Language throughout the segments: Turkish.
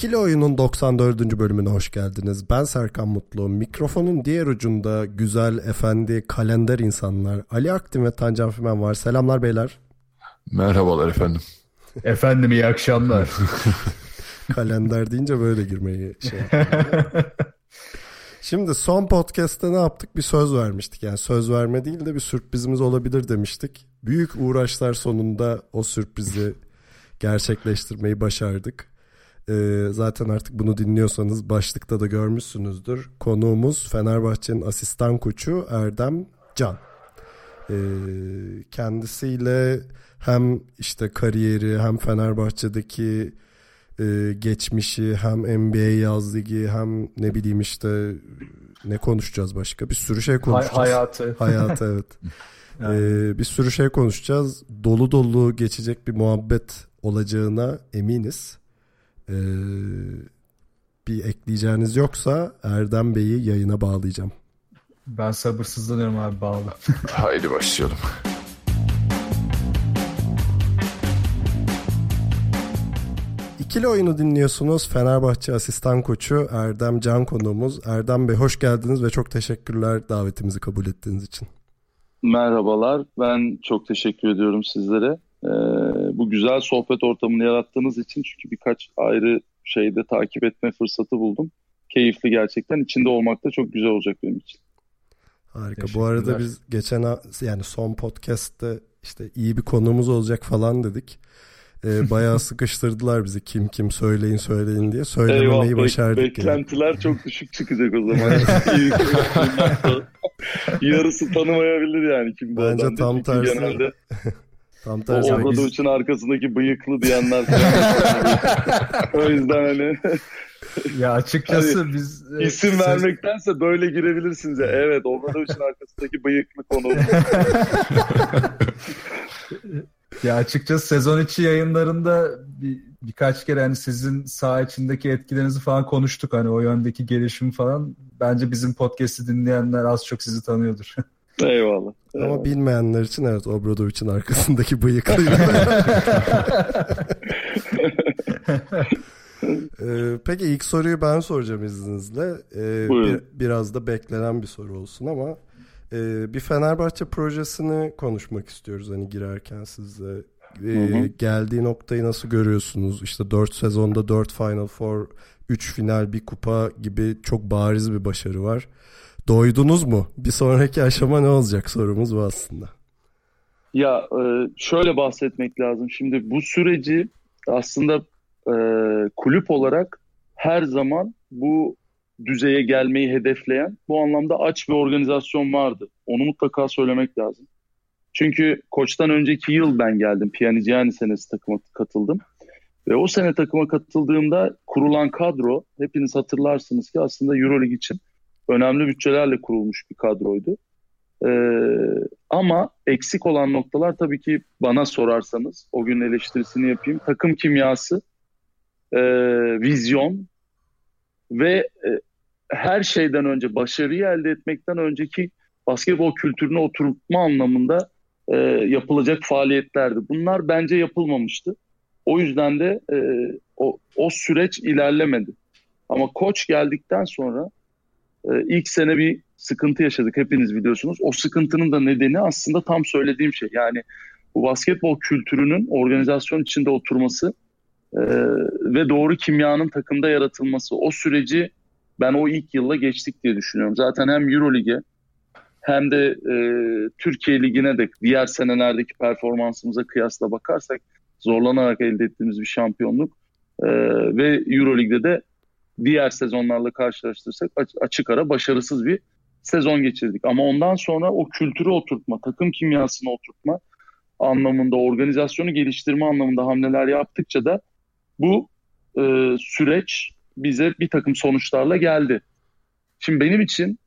İkili Oyun'un 94. bölümüne hoş geldiniz. Ben Serkan Mutlu. Mikrofonun diğer ucunda güzel, efendi, kalender insanlar Ali Aktin ve Tancan Fümen var. Selamlar beyler. Merhabalar efendim. Efendim iyi akşamlar. kalender deyince böyle girmeyi şey. Şimdi son podcast'te ne yaptık? Bir söz vermiştik. Yani söz verme değil de bir sürprizimiz olabilir demiştik. Büyük uğraşlar sonunda o sürprizi gerçekleştirmeyi başardık. Ee, zaten artık bunu dinliyorsanız başlıkta da görmüşsünüzdür. Konuğumuz Fenerbahçe'nin asistan koçu Erdem Can. Ee, kendisiyle hem işte kariyeri hem Fenerbahçe'deki e, geçmişi hem NBA yaz ligi hem ne bileyim işte ne konuşacağız başka bir sürü şey konuşacağız. hayatı. Hayatı evet. ee, bir sürü şey konuşacağız. Dolu dolu geçecek bir muhabbet olacağına eminiz. Ee, bir ekleyeceğiniz yoksa Erdem Bey'i yayına bağlayacağım. Ben sabırsızlanıyorum abi bağlı. Haydi başlayalım. İkili oyunu dinliyorsunuz. Fenerbahçe asistan koçu Erdem Can konuğumuz. Erdem Bey hoş geldiniz ve çok teşekkürler davetimizi kabul ettiğiniz için. Merhabalar. Ben çok teşekkür ediyorum sizlere. Ee, bu güzel sohbet ortamını yarattığınız için çünkü birkaç ayrı şeyde takip etme fırsatı buldum. Keyifli gerçekten. İçinde olmak da çok güzel olacak benim için. Harika. Bu arada biz geçen yani son podcast'te işte iyi bir konuğumuz olacak falan dedik. Ee, bayağı sıkıştırdılar bizi kim kim söyleyin söyleyin diye. Söylememeyi Eyvah, başardık. Bek- beklentiler yani. çok düşük çıkacak o zaman. Yarısı tanımayabilir yani kim bu Bence adam tam tersi. Genelde tam tersi. O biz... arkasındaki bıyıklı diyenler o yüzden hani ya açıkçası hani, biz isim siz... vermektense böyle girebilirsiniz ya. Evet, Obradovic'in arkasındaki bıyıklı konu. ya açıkçası sezon içi yayınlarında bir, birkaç kere hani sizin saha içindeki etkilerinizi falan konuştuk. Hani o yöndeki gelişim falan. Bence bizim podcast'i dinleyenler az çok sizi tanıyordur. Eyvallah. Ama eyvallah. bilmeyenler için evet Obradovic'in arkasındaki bıyıklı. Ee, peki ilk soruyu ben soracağım izninizle. Ee, bir, biraz da beklenen bir soru olsun ama e, bir Fenerbahçe projesini konuşmak istiyoruz hani girerken sizle. Ee, geldiği noktayı nasıl görüyorsunuz? İşte 4 sezonda 4 Final Four, 3 final, bir kupa gibi çok bariz bir başarı var. Doydunuz mu? Bir sonraki aşama ne olacak sorumuz bu aslında. Ya şöyle bahsetmek lazım. Şimdi bu süreci aslında e, kulüp olarak her zaman bu düzeye gelmeyi hedefleyen bu anlamda aç bir organizasyon vardı. Onu mutlaka söylemek lazım. Çünkü koçtan önceki yıl ben geldim. Piyaniciani senesi takıma katıldım. Ve o sene takıma katıldığımda kurulan kadro hepiniz hatırlarsınız ki aslında Euroleague için önemli bütçelerle kurulmuş bir kadroydu. Ee, ama eksik olan noktalar tabii ki bana sorarsanız o gün eleştirisini yapayım. Takım kimyası e, vizyon ve e, her şeyden önce başarıyı elde etmekten önceki basketbol kültürüne oturma anlamında e, yapılacak faaliyetlerdi. Bunlar bence yapılmamıştı. O yüzden de e, o, o süreç ilerlemedi. Ama koç geldikten sonra e, ilk sene bir sıkıntı yaşadık hepiniz biliyorsunuz. O sıkıntının da nedeni aslında tam söylediğim şey. Yani bu basketbol kültürünün organizasyon içinde oturması e, ve doğru kimyanın takımda yaratılması. O süreci ben o ilk yılla geçtik diye düşünüyorum. Zaten hem Eurolig'e hem de e, Türkiye Ligi'ne de diğer senelerdeki performansımıza kıyasla bakarsak zorlanarak elde ettiğimiz bir şampiyonluk e, ve Eurolig'de de diğer sezonlarla karşılaştırırsak açık ara başarısız bir sezon geçirdik. Ama ondan sonra o kültürü oturtma, takım kimyasını oturtma anlamında, organizasyonu geliştirme anlamında hamleler yaptıkça da bu e, süreç bize bir takım sonuçlarla geldi. Şimdi benim için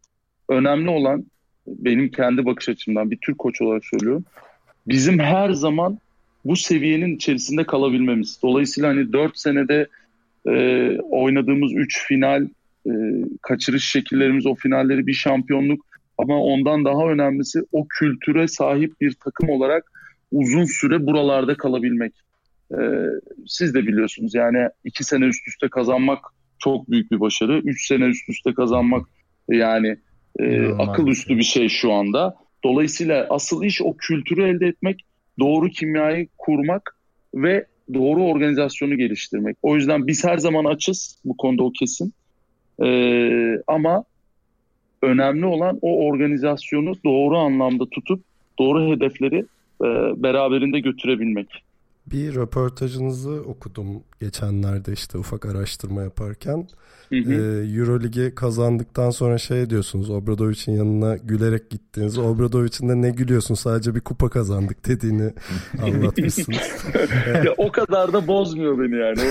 önemli olan benim kendi bakış açımdan bir Türk koç olarak söylüyorum. Bizim her zaman bu seviyenin içerisinde kalabilmemiz. Dolayısıyla hani 4 senede e, oynadığımız 3 final, e, kaçırış şekillerimiz, o finalleri bir şampiyonluk ama ondan daha önemlisi o kültüre sahip bir takım olarak uzun süre buralarda kalabilmek. E, siz de biliyorsunuz yani 2 sene üst üste kazanmak çok büyük bir başarı. 3 sene üst üste kazanmak yani e, akıl üstü bir şey şu anda. Dolayısıyla asıl iş o kültürü elde etmek, doğru kimyayı kurmak ve doğru organizasyonu geliştirmek. O yüzden biz her zaman açız bu konuda o kesin. Ee, ama önemli olan o organizasyonu doğru anlamda tutup doğru hedefleri e, beraberinde götürebilmek. Bir röportajınızı okudum geçenlerde işte ufak araştırma yaparken. Hı hı. Ee, Euroligi kazandıktan sonra şey diyorsunuz Obradovic'in yanına gülerek gittiniz. Obradovic'in de ne gülüyorsun sadece bir kupa kazandık dediğini anlatmışsınız. ya, o kadar da bozmuyor beni yani.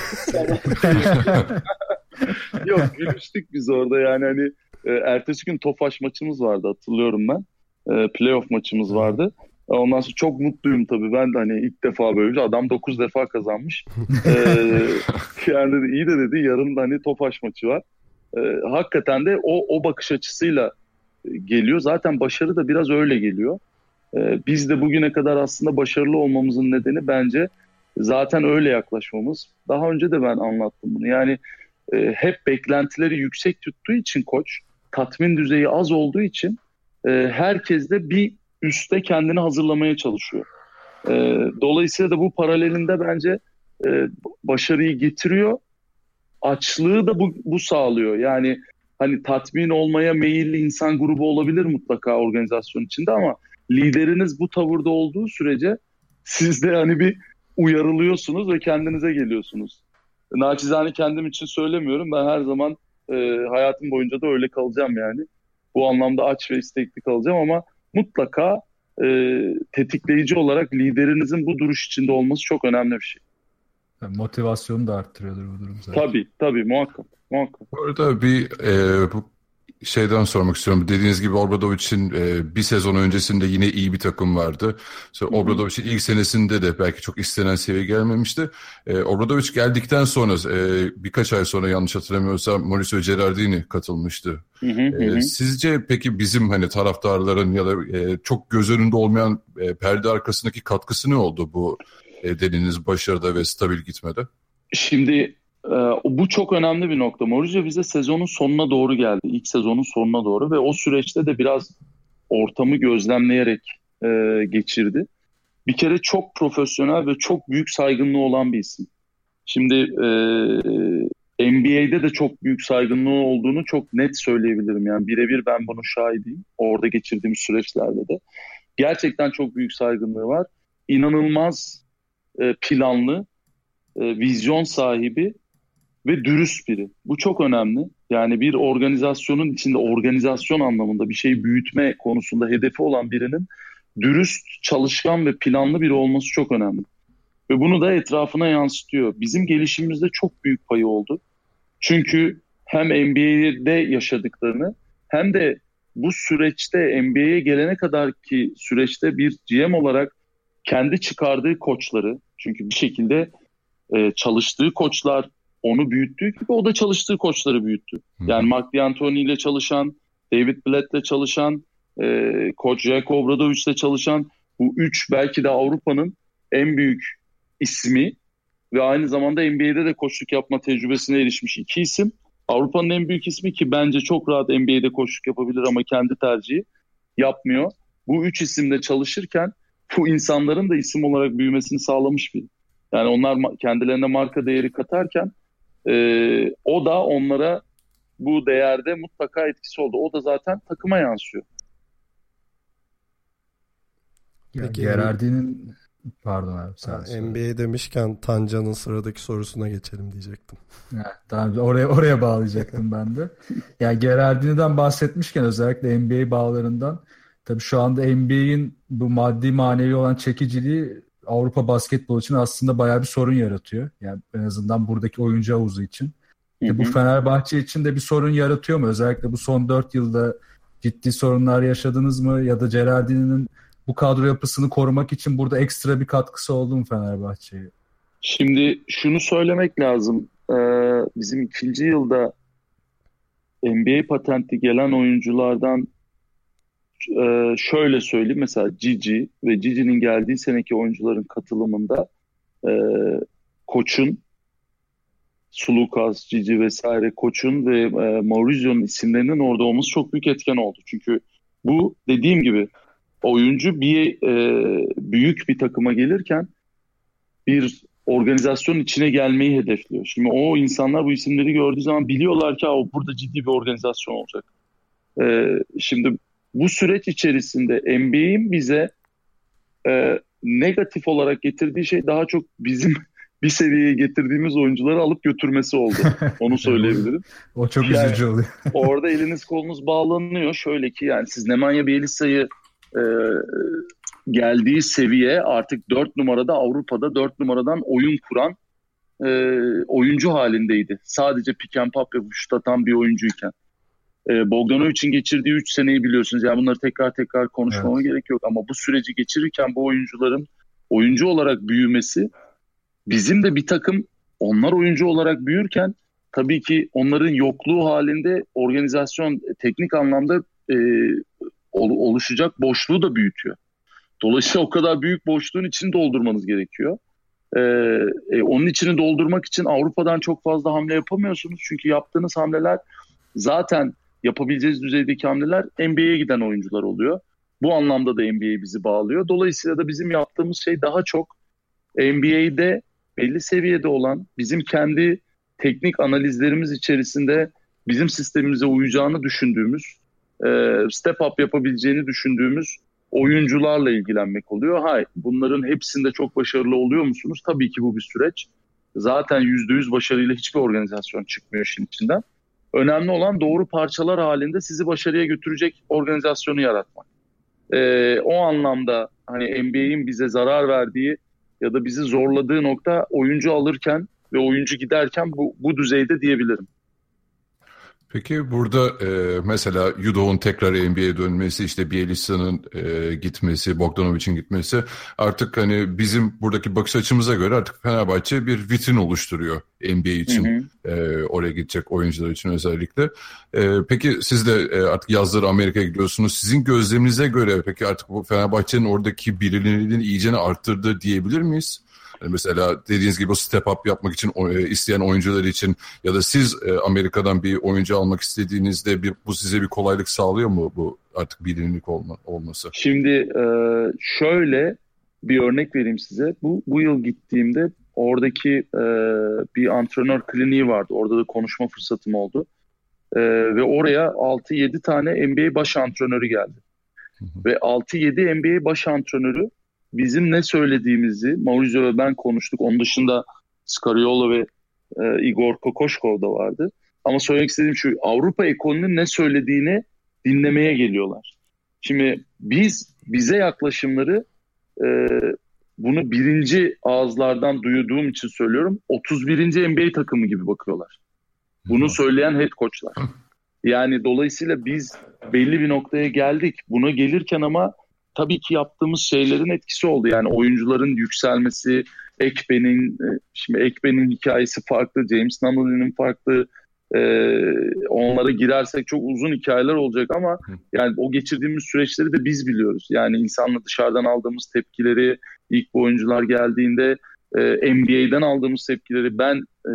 Yok gülüştük biz orada yani hani e, ertesi gün Tofaş maçımız vardı hatırlıyorum ben. E, playoff maçımız vardı. Ondan sonra çok mutluyum tabii. Ben de hani ilk defa böyle şey. Adam 9 defa kazanmış. ee, yani dedi, iyi de dedi yarın da hani Tofaş maçı var. Ee, hakikaten de o, o bakış açısıyla geliyor. Zaten başarı da biraz öyle geliyor. Ee, biz de bugüne kadar aslında başarılı olmamızın nedeni bence zaten öyle yaklaşmamız. Daha önce de ben anlattım bunu. Yani e, hep beklentileri yüksek tuttuğu için koç, tatmin düzeyi az olduğu için e, herkes de bir üste kendini hazırlamaya çalışıyor. E, dolayısıyla da bu paralelinde bence e, başarıyı getiriyor. Açlığı da bu, bu sağlıyor. Yani hani tatmin olmaya meyilli insan grubu olabilir mutlaka organizasyon içinde ama lideriniz bu tavırda olduğu sürece siz de hani bir uyarılıyorsunuz ve kendinize geliyorsunuz. Naçizane kendim için söylemiyorum. Ben her zaman e, hayatım boyunca da öyle kalacağım yani. Bu anlamda aç ve istekli kalacağım ama mutlaka e, tetikleyici olarak liderinizin bu duruş içinde olması çok önemli bir şey. Yani motivasyonu da arttırıyordur bu durum zaten. Tabii tabii muhakkak. muhakkak. Bu arada bir e, bu şeyden sormak istiyorum. Dediğiniz gibi Obradovic'in e, bir sezon öncesinde yine iyi bir takım vardı. Sonra Obradovic'in ilk senesinde de belki çok istenen seviye gelmemişti. E, Obradovic geldikten sonra e, birkaç ay sonra yanlış hatırlamıyorsam Mauricio Gerardini katılmıştı. Hı hı, e, hı. Sizce peki bizim hani taraftarların ya da e, çok göz önünde olmayan e, perde arkasındaki katkısı ne oldu bu e, dediğiniz başarıda ve stabil gitmede? Şimdi bu çok önemli bir nokta. Mourinho bize sezonun sonuna doğru geldi. İlk sezonun sonuna doğru ve o süreçte de biraz ortamı gözlemleyerek e, geçirdi. Bir kere çok profesyonel ve çok büyük saygınlığı olan bir isim. Şimdi e, NBA'de de çok büyük saygınlığı olduğunu çok net söyleyebilirim. Yani birebir ben bunun şahidiyim. Orada geçirdiğimiz süreçlerde de. Gerçekten çok büyük saygınlığı var. İnanılmaz e, planlı, e, vizyon sahibi ve dürüst biri. Bu çok önemli. Yani bir organizasyonun içinde organizasyon anlamında bir şeyi büyütme konusunda hedefi olan birinin dürüst, çalışkan ve planlı biri olması çok önemli. Ve bunu da etrafına yansıtıyor. Bizim gelişimimizde çok büyük payı oldu. Çünkü hem NBA'de yaşadıklarını hem de bu süreçte NBA'ye gelene kadar ki süreçte bir GM olarak kendi çıkardığı koçları çünkü bir şekilde e, çalıştığı koçlar onu büyüttüğü gibi o da çalıştığı koçları büyüttü. Yani Mark D'Antoni ile çalışan, David Blatt ile çalışan, e, koç Jack Obradovic ile çalışan bu üç belki de Avrupa'nın en büyük ismi ve aynı zamanda NBA'de de koçluk yapma tecrübesine erişmiş iki isim. Avrupa'nın en büyük ismi ki bence çok rahat NBA'de koçluk yapabilir ama kendi tercihi yapmıyor. Bu üç isimde çalışırken bu insanların da isim olarak büyümesini sağlamış bir. Yani onlar kendilerine marka değeri katarken e, o da onlara bu değerde mutlaka etkisi oldu. O da zaten takıma yansıyor. Ya Peki, Gerardin'in pardon abi sen ha, NBA demişken Tancan'ın sıradaki sorusuna geçelim diyecektim. Ya, tamam oraya oraya bağlayacaktım ben de. Ya yani Gerardin'den bahsetmişken özellikle NBA bağlarından tabii şu anda NBA'in bu maddi manevi olan çekiciliği Avrupa basketbol için aslında bayağı bir sorun yaratıyor. Yani en azından buradaki oyuncu havuzu için. Hı hı. bu Fenerbahçe için de bir sorun yaratıyor mu? Özellikle bu son 4 yılda ciddi sorunlar yaşadınız mı? Ya da Gerardini'nin bu kadro yapısını korumak için burada ekstra bir katkısı oldu mu Fenerbahçe'ye? Şimdi şunu söylemek lazım. Ee, bizim ikinci yılda NBA patenti gelen oyunculardan e, şöyle söyleyeyim. Mesela Cici ve Cici'nin geldiği seneki oyuncuların katılımında e, koçun Sulukas, Cici vesaire koçun ve e, Maurizio'nun isimlerinin orada olması çok büyük etken oldu. Çünkü bu dediğim gibi oyuncu bir e, büyük bir takıma gelirken bir organizasyon içine gelmeyi hedefliyor. Şimdi o insanlar bu isimleri gördüğü zaman biliyorlar ki burada ciddi bir organizasyon olacak. E, şimdi bu süreç içerisinde NBA'in bize e, negatif olarak getirdiği şey daha çok bizim bir seviyeye getirdiğimiz oyuncuları alıp götürmesi oldu. Onu söyleyebilirim. o çok yani, üzücü oluyor. orada eliniz kolunuz bağlanıyor. Şöyle ki yani siz Nemanja Bielisa'yı e, geldiği seviye artık 4 numarada Avrupa'da 4 numaradan oyun kuran e, oyuncu halindeydi. Sadece pick and pop yapıp şut atan bir oyuncuyken. E, Bogdanovic'in geçirdiği 3 seneyi biliyorsunuz. Yani bunları tekrar tekrar konuşmama evet. gerek yok. Ama bu süreci geçirirken bu oyuncuların oyuncu olarak büyümesi bizim de bir takım onlar oyuncu olarak büyürken tabii ki onların yokluğu halinde organizasyon teknik anlamda e, oluşacak boşluğu da büyütüyor. Dolayısıyla o kadar büyük boşluğun içini doldurmanız gerekiyor. Ee, e, onun içini doldurmak için Avrupa'dan çok fazla hamle yapamıyorsunuz. Çünkü yaptığınız hamleler zaten yapabileceğiniz düzeydeki hamleler NBA'ye giden oyuncular oluyor. Bu anlamda da NBA bizi bağlıyor. Dolayısıyla da bizim yaptığımız şey daha çok NBA'de belli seviyede olan bizim kendi teknik analizlerimiz içerisinde bizim sistemimize uyacağını düşündüğümüz, e, step up yapabileceğini düşündüğümüz oyuncularla ilgilenmek oluyor. Hayır, bunların hepsinde çok başarılı oluyor musunuz? Tabii ki bu bir süreç. Zaten %100 başarıyla hiçbir organizasyon çıkmıyor işin içinden. Önemli olan doğru parçalar halinde sizi başarıya götürecek organizasyonu yaratmak. Ee, o anlamda hani NBA'in bize zarar verdiği ya da bizi zorladığı nokta oyuncu alırken ve oyuncu giderken bu, bu düzeyde diyebilirim. Peki burada e, mesela Yudo'nun tekrar NBA'ye dönmesi, işte Bielisa'nın e, gitmesi, Bogdanovic'in gitmesi artık hani bizim buradaki bakış açımıza göre artık Fenerbahçe bir vitrin oluşturuyor NBA için. Hı hı. E, oraya gidecek oyuncular için özellikle. E, peki siz de e, artık yazları Amerika'ya gidiyorsunuz. Sizin gözleminize göre peki artık bu Fenerbahçe'nin oradaki bilinirliğini iyicene arttırdı diyebilir miyiz? Mesela dediğiniz gibi step up yapmak için e, isteyen oyuncular için ya da siz e, Amerika'dan bir oyuncu almak istediğinizde bir, bu size bir kolaylık sağlıyor mu bu artık bilinirlik olma, olması? Şimdi e, şöyle bir örnek vereyim size. Bu, bu yıl gittiğimde oradaki bir antrenör kliniği vardı. Orada da konuşma fırsatım oldu. Ve oraya 6-7 tane NBA baş antrenörü geldi. Hı hı. Ve 6-7 NBA baş antrenörü bizim ne söylediğimizi Maurizio ve ben konuştuk. Onun dışında Scariolo ve e, Igor Kokoşkov da vardı. Ama söylemek istediğim şu Avrupa ekolünün ne söylediğini dinlemeye geliyorlar. Şimdi biz bize yaklaşımları e, bunu birinci ağızlardan duyduğum için söylüyorum 31. NBA takımı gibi bakıyorlar. Bunu söyleyen head coachlar. Yani dolayısıyla biz belli bir noktaya geldik. Buna gelirken ama tabii ki yaptığımız şeylerin etkisi oldu. Yani oyuncuların yükselmesi, Ekben'in e, şimdi Ekben'in hikayesi farklı, James Nunnally'nin farklı. Ee, onlara girersek çok uzun hikayeler olacak ama yani o geçirdiğimiz süreçleri de biz biliyoruz. Yani insanla dışarıdan aldığımız tepkileri, ilk bu oyuncular geldiğinde e, NBA'den aldığımız tepkileri ben e,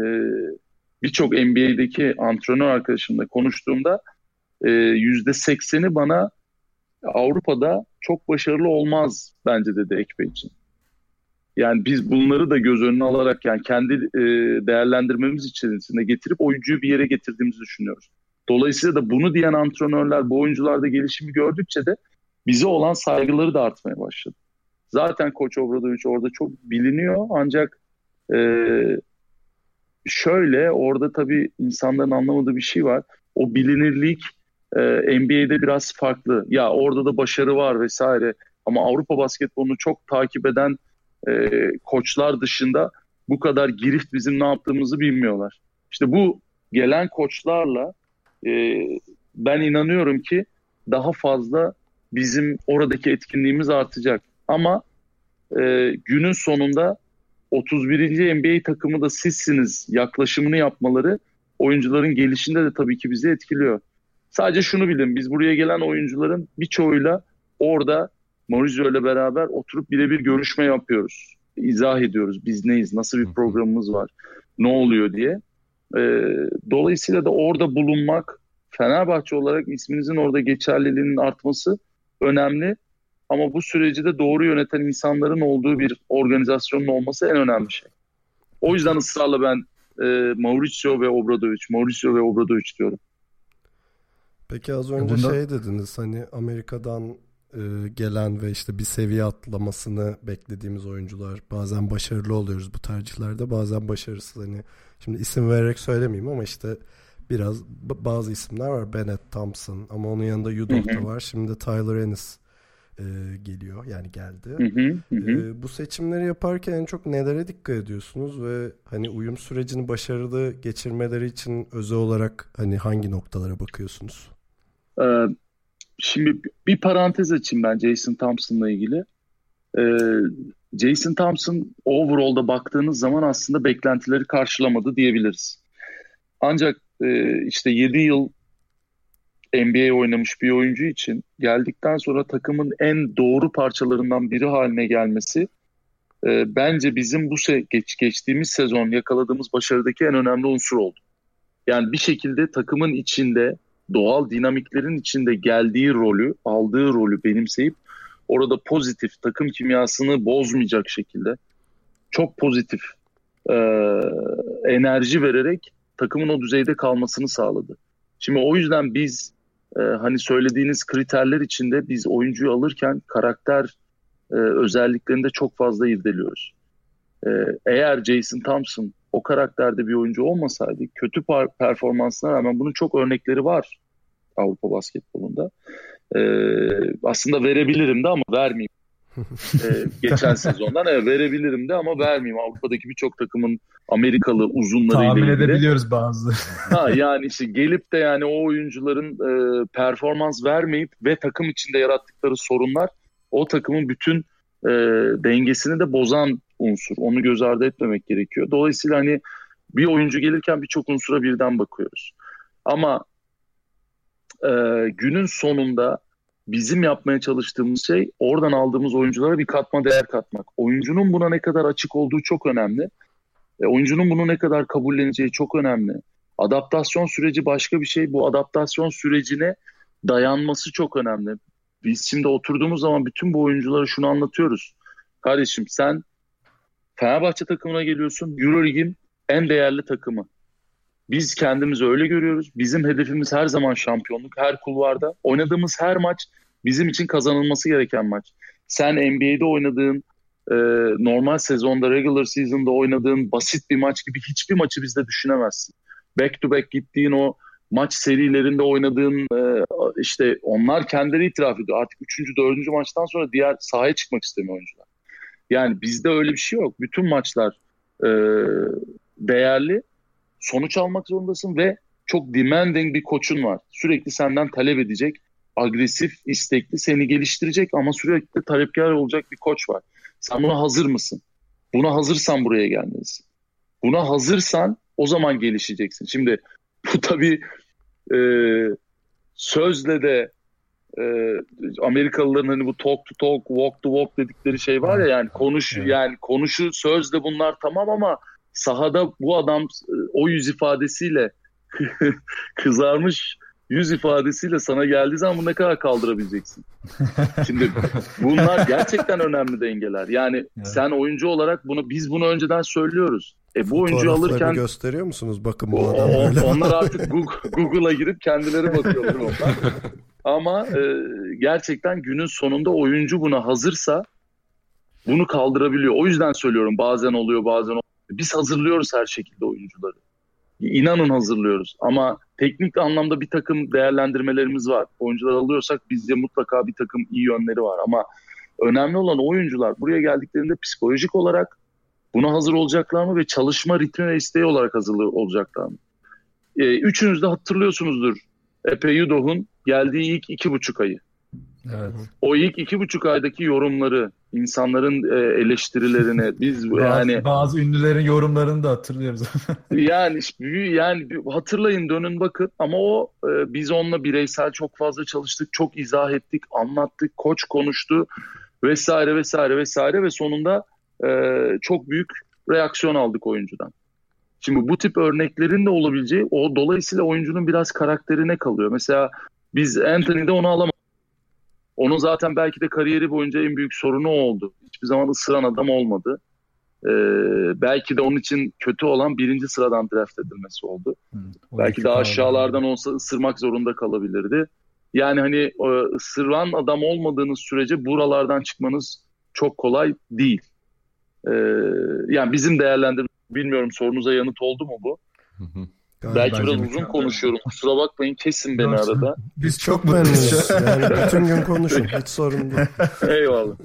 birçok NBA'deki antrenör arkadaşımla konuştuğumda yüzde sekseni bana Avrupa'da çok başarılı olmaz bence dedi Ekpe için. Yani biz bunları da göz önüne alarak yani kendi e, değerlendirmemiz içerisinde getirip oyuncuyu bir yere getirdiğimizi düşünüyoruz. Dolayısıyla da bunu diyen antrenörler bu oyuncularda gelişimi gördükçe de bize olan saygıları da artmaya başladı. Zaten Koç Obradoviç orada çok biliniyor ancak e, şöyle orada tabii insanların anlamadığı bir şey var. O bilinirlik e, NBA'de biraz farklı. Ya orada da başarı var vesaire. Ama Avrupa basketbolunu çok takip eden e, koçlar dışında bu kadar girift bizim ne yaptığımızı bilmiyorlar. İşte bu gelen koçlarla e, ben inanıyorum ki daha fazla bizim oradaki etkinliğimiz artacak. Ama e, günün sonunda 31. NBA takımı da sizsiniz yaklaşımını yapmaları oyuncuların gelişinde de tabii ki bizi etkiliyor. Sadece şunu bilin biz buraya gelen oyuncuların birçoğuyla orada Maurizio ile beraber oturup birebir görüşme yapıyoruz. İzah ediyoruz biz neyiz, nasıl bir programımız var, ne oluyor diye. E, dolayısıyla da orada bulunmak, Fenerbahçe olarak isminizin orada geçerliliğinin artması önemli. Ama bu süreci de doğru yöneten insanların olduğu bir organizasyonun olması en önemli şey. O yüzden ısrarla ben e, Mauricio ve Obradovic, Mauricio ve Obradovic diyorum. Peki az önce Bunda... şey dediniz hani Amerika'dan e, gelen ve işte bir seviye atlamasını beklediğimiz oyuncular bazen başarılı oluyoruz bu tercihlerde bazen başarısız hani şimdi isim vererek söylemeyeyim ama işte biraz bazı isimler var Bennett Thompson ama onun yanında Udoh da var şimdi de Tyler Ennis e, geliyor yani geldi. Hı hı, hı. E, bu seçimleri yaparken en çok nelere dikkat ediyorsunuz ve hani uyum sürecini başarılı geçirmeleri için özel olarak hani hangi noktalara bakıyorsunuz? Ee, şimdi bir parantez açayım ben Jason Thompson'la ilgili. Ee, Jason Thompson overall'da baktığınız zaman aslında beklentileri karşılamadı diyebiliriz. Ancak e, işte 7 yıl NBA oynamış bir oyuncu için geldikten sonra takımın en doğru parçalarından biri haline gelmesi e, bence bizim bu se geç geçtiğimiz sezon yakaladığımız başarıdaki en önemli unsur oldu. Yani bir şekilde takımın içinde doğal dinamiklerin içinde geldiği rolü, aldığı rolü benimseyip orada pozitif takım kimyasını bozmayacak şekilde çok pozitif e, enerji vererek takımın o düzeyde kalmasını sağladı. Şimdi o yüzden biz e, hani söylediğiniz kriterler içinde biz oyuncuyu alırken karakter e, özelliklerini de çok fazla irdeliyoruz. E, eğer Jason Thompson o karakterde bir oyuncu olmasaydı kötü performansına rağmen bunun çok örnekleri var Avrupa basketbolunda. E, aslında verebilirim de ama vermeyeyim. e, geçen sezondan evet verebilirim de ama vermeyeyim. Avrupa'daki birçok takımın Amerikalı uzunlarıyla Tahmin ilgili. edebiliyoruz bazı. ha, yani işte gelip de yani o oyuncuların e, performans vermeyip ve takım içinde yarattıkları sorunlar o takımın bütün e, dengesini de bozan unsur. Onu göz ardı etmemek gerekiyor. Dolayısıyla hani bir oyuncu gelirken birçok unsura birden bakıyoruz. Ama e, günün sonunda bizim yapmaya çalıştığımız şey oradan aldığımız oyunculara bir katma değer katmak. Oyuncunun buna ne kadar açık olduğu çok önemli. E, oyuncunun bunu ne kadar kabulleneceği çok önemli. Adaptasyon süreci başka bir şey. Bu adaptasyon sürecine dayanması çok önemli. Biz şimdi oturduğumuz zaman bütün bu oyunculara şunu anlatıyoruz. Kardeşim sen Fenerbahçe takımına geliyorsun. Eurolig'in en değerli takımı. Biz kendimizi öyle görüyoruz. Bizim hedefimiz her zaman şampiyonluk, her kulvarda. Oynadığımız her maç bizim için kazanılması gereken maç. Sen NBA'de oynadığın, e, normal sezonda, regular season'da oynadığın basit bir maç gibi hiçbir maçı bizde düşünemezsin. Back to back gittiğin o maç serilerinde oynadığın e, işte onlar kendileri itiraf ediyor. Artık 3. 4. maçtan sonra diğer sahaya çıkmak istemiyor oyuncular. Yani bizde öyle bir şey yok. Bütün maçlar e, değerli sonuç almak zorundasın ve çok demanding bir koçun var. Sürekli senden talep edecek, agresif, istekli, seni geliştirecek ama sürekli talepkar olacak bir koç var. Sen buna hazır mısın? Buna hazırsan buraya gelmelisin. Buna hazırsan o zaman gelişeceksin. Şimdi bu tabii e, sözle de e, Amerikalıların hani bu talk to talk, walk to walk dedikleri şey var ya yani konuş yani konuşu sözle bunlar tamam ama sahada bu adam e, o yüz ifadesiyle kızarmış yüz ifadesiyle sana geldiği zaman bunu ne kadar kaldırabileceksin? Şimdi bunlar gerçekten önemli dengeler. Yani evet. sen oyuncu olarak bunu biz bunu önceden söylüyoruz. E bu oyuncu alırken gösteriyor musunuz? Bakın bu adam böyle. Onlar artık Google'a girip kendileri bakıyorlar onlar. Ama e, gerçekten günün sonunda oyuncu buna hazırsa bunu kaldırabiliyor. O yüzden söylüyorum bazen oluyor bazen olmuyor. Biz hazırlıyoruz her şekilde oyuncuları. İnanın hazırlıyoruz. Ama teknik anlamda bir takım değerlendirmelerimiz var. Oyuncular alıyorsak bizde mutlaka bir takım iyi yönleri var. Ama Önemli olan oyuncular buraya geldiklerinde psikolojik olarak buna hazır olacaklar mı ve çalışma ritmi ve isteği olarak hazır olacaklar mı? E, üçünüz de hatırlıyorsunuzdur. Epe Yudoh'un geldiği ilk iki buçuk ayı. Evet. O ilk iki buçuk aydaki yorumları, insanların e, eleştirilerini biz Bazı, yani bazı ünlülerin yorumlarını da hatırlıyoruz. yani yani hatırlayın dönün bakın ama o e, biz onunla bireysel çok fazla çalıştık, çok izah ettik, anlattık, koç konuştu vesaire vesaire vesaire ve sonunda e, çok büyük reaksiyon aldık oyuncudan. Şimdi bu tip örneklerin de olabileceği o dolayısıyla oyuncunun biraz karakterine kalıyor. Mesela biz Anthony'de onu alamadık. Onun zaten belki de kariyeri boyunca en büyük sorunu oldu. Hiçbir zaman ısıran adam olmadı. Ee, belki de onun için kötü olan birinci sıradan draft edilmesi oldu. Hı, belki daha aşağılardan olsa ısırmak zorunda kalabilirdi. Yani hani ısıran adam olmadığınız sürece buralardan çıkmanız çok kolay değil. Ee, yani bizim değerlendirme bilmiyorum sorunuza yanıt oldu mu bu? Hı hı. Belki biraz uzun konuşuyorum. Kusura bakmayın kesin beni arada. Biz Çok memnunuz. Yani bütün gün konuşun. Hiç sorun değil. Eyvallah.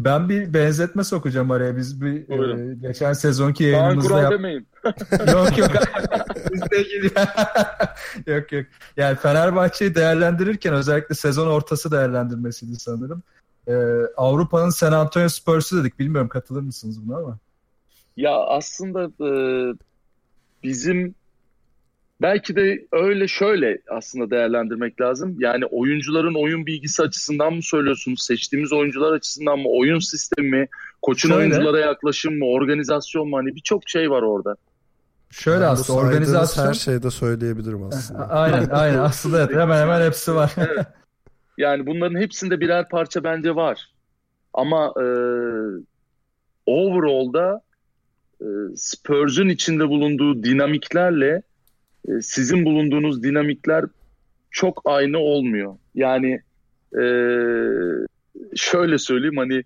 Ben bir benzetme sokacağım araya. Biz bir Buyurun. e, geçen sezonki yayınımızda yap- demeyin. yok yok. Yok yok. Yani Fenerbahçe'yi değerlendirirken özellikle sezon ortası değerlendirmesiydi sanırım. Ee, Avrupa'nın San Antonio Spurs'u dedik. Bilmiyorum katılır mısınız buna ama. Ya aslında e, bizim belki de öyle şöyle aslında değerlendirmek lazım. Yani oyuncuların oyun bilgisi açısından mı söylüyorsunuz? Seçtiğimiz oyuncular açısından mı? Oyun sistemi mi? Koçun Şöyle. oyunculara yaklaşım mı? Organizasyon mu? Hani birçok şey var orada. Şöyle bu aslında organizasyon. Her şeyde söyleyebilirim aslında. aynen aynen aslında evet, hemen hemen hepsi var. Yani bunların hepsinde birer parça bence var. Ama e, overall'da e, Spurs'un içinde bulunduğu dinamiklerle sizin bulunduğunuz dinamikler çok aynı olmuyor. Yani e, şöyle söyleyeyim hani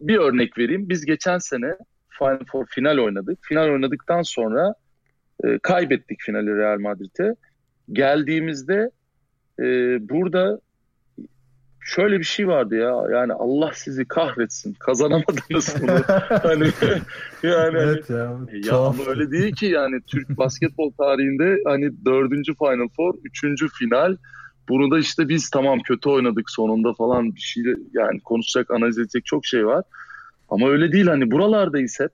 bir örnek vereyim. Biz geçen sene Final Four final oynadık. Final oynadıktan sonra e, kaybettik finali Real Madrid'e. Geldiğimizde e, burada şöyle bir şey vardı ya yani Allah sizi kahretsin kazanamadınız bunu. hani yani hani- evet ya. ya tuhaf. ama öyle değil ki yani Türk basketbol tarihinde hani dördüncü Final Four, üçüncü final. Bunu da işte biz tamam kötü oynadık sonunda falan bir şey yani konuşacak, analiz edecek çok şey var. Ama öyle değil hani buralardayız hep.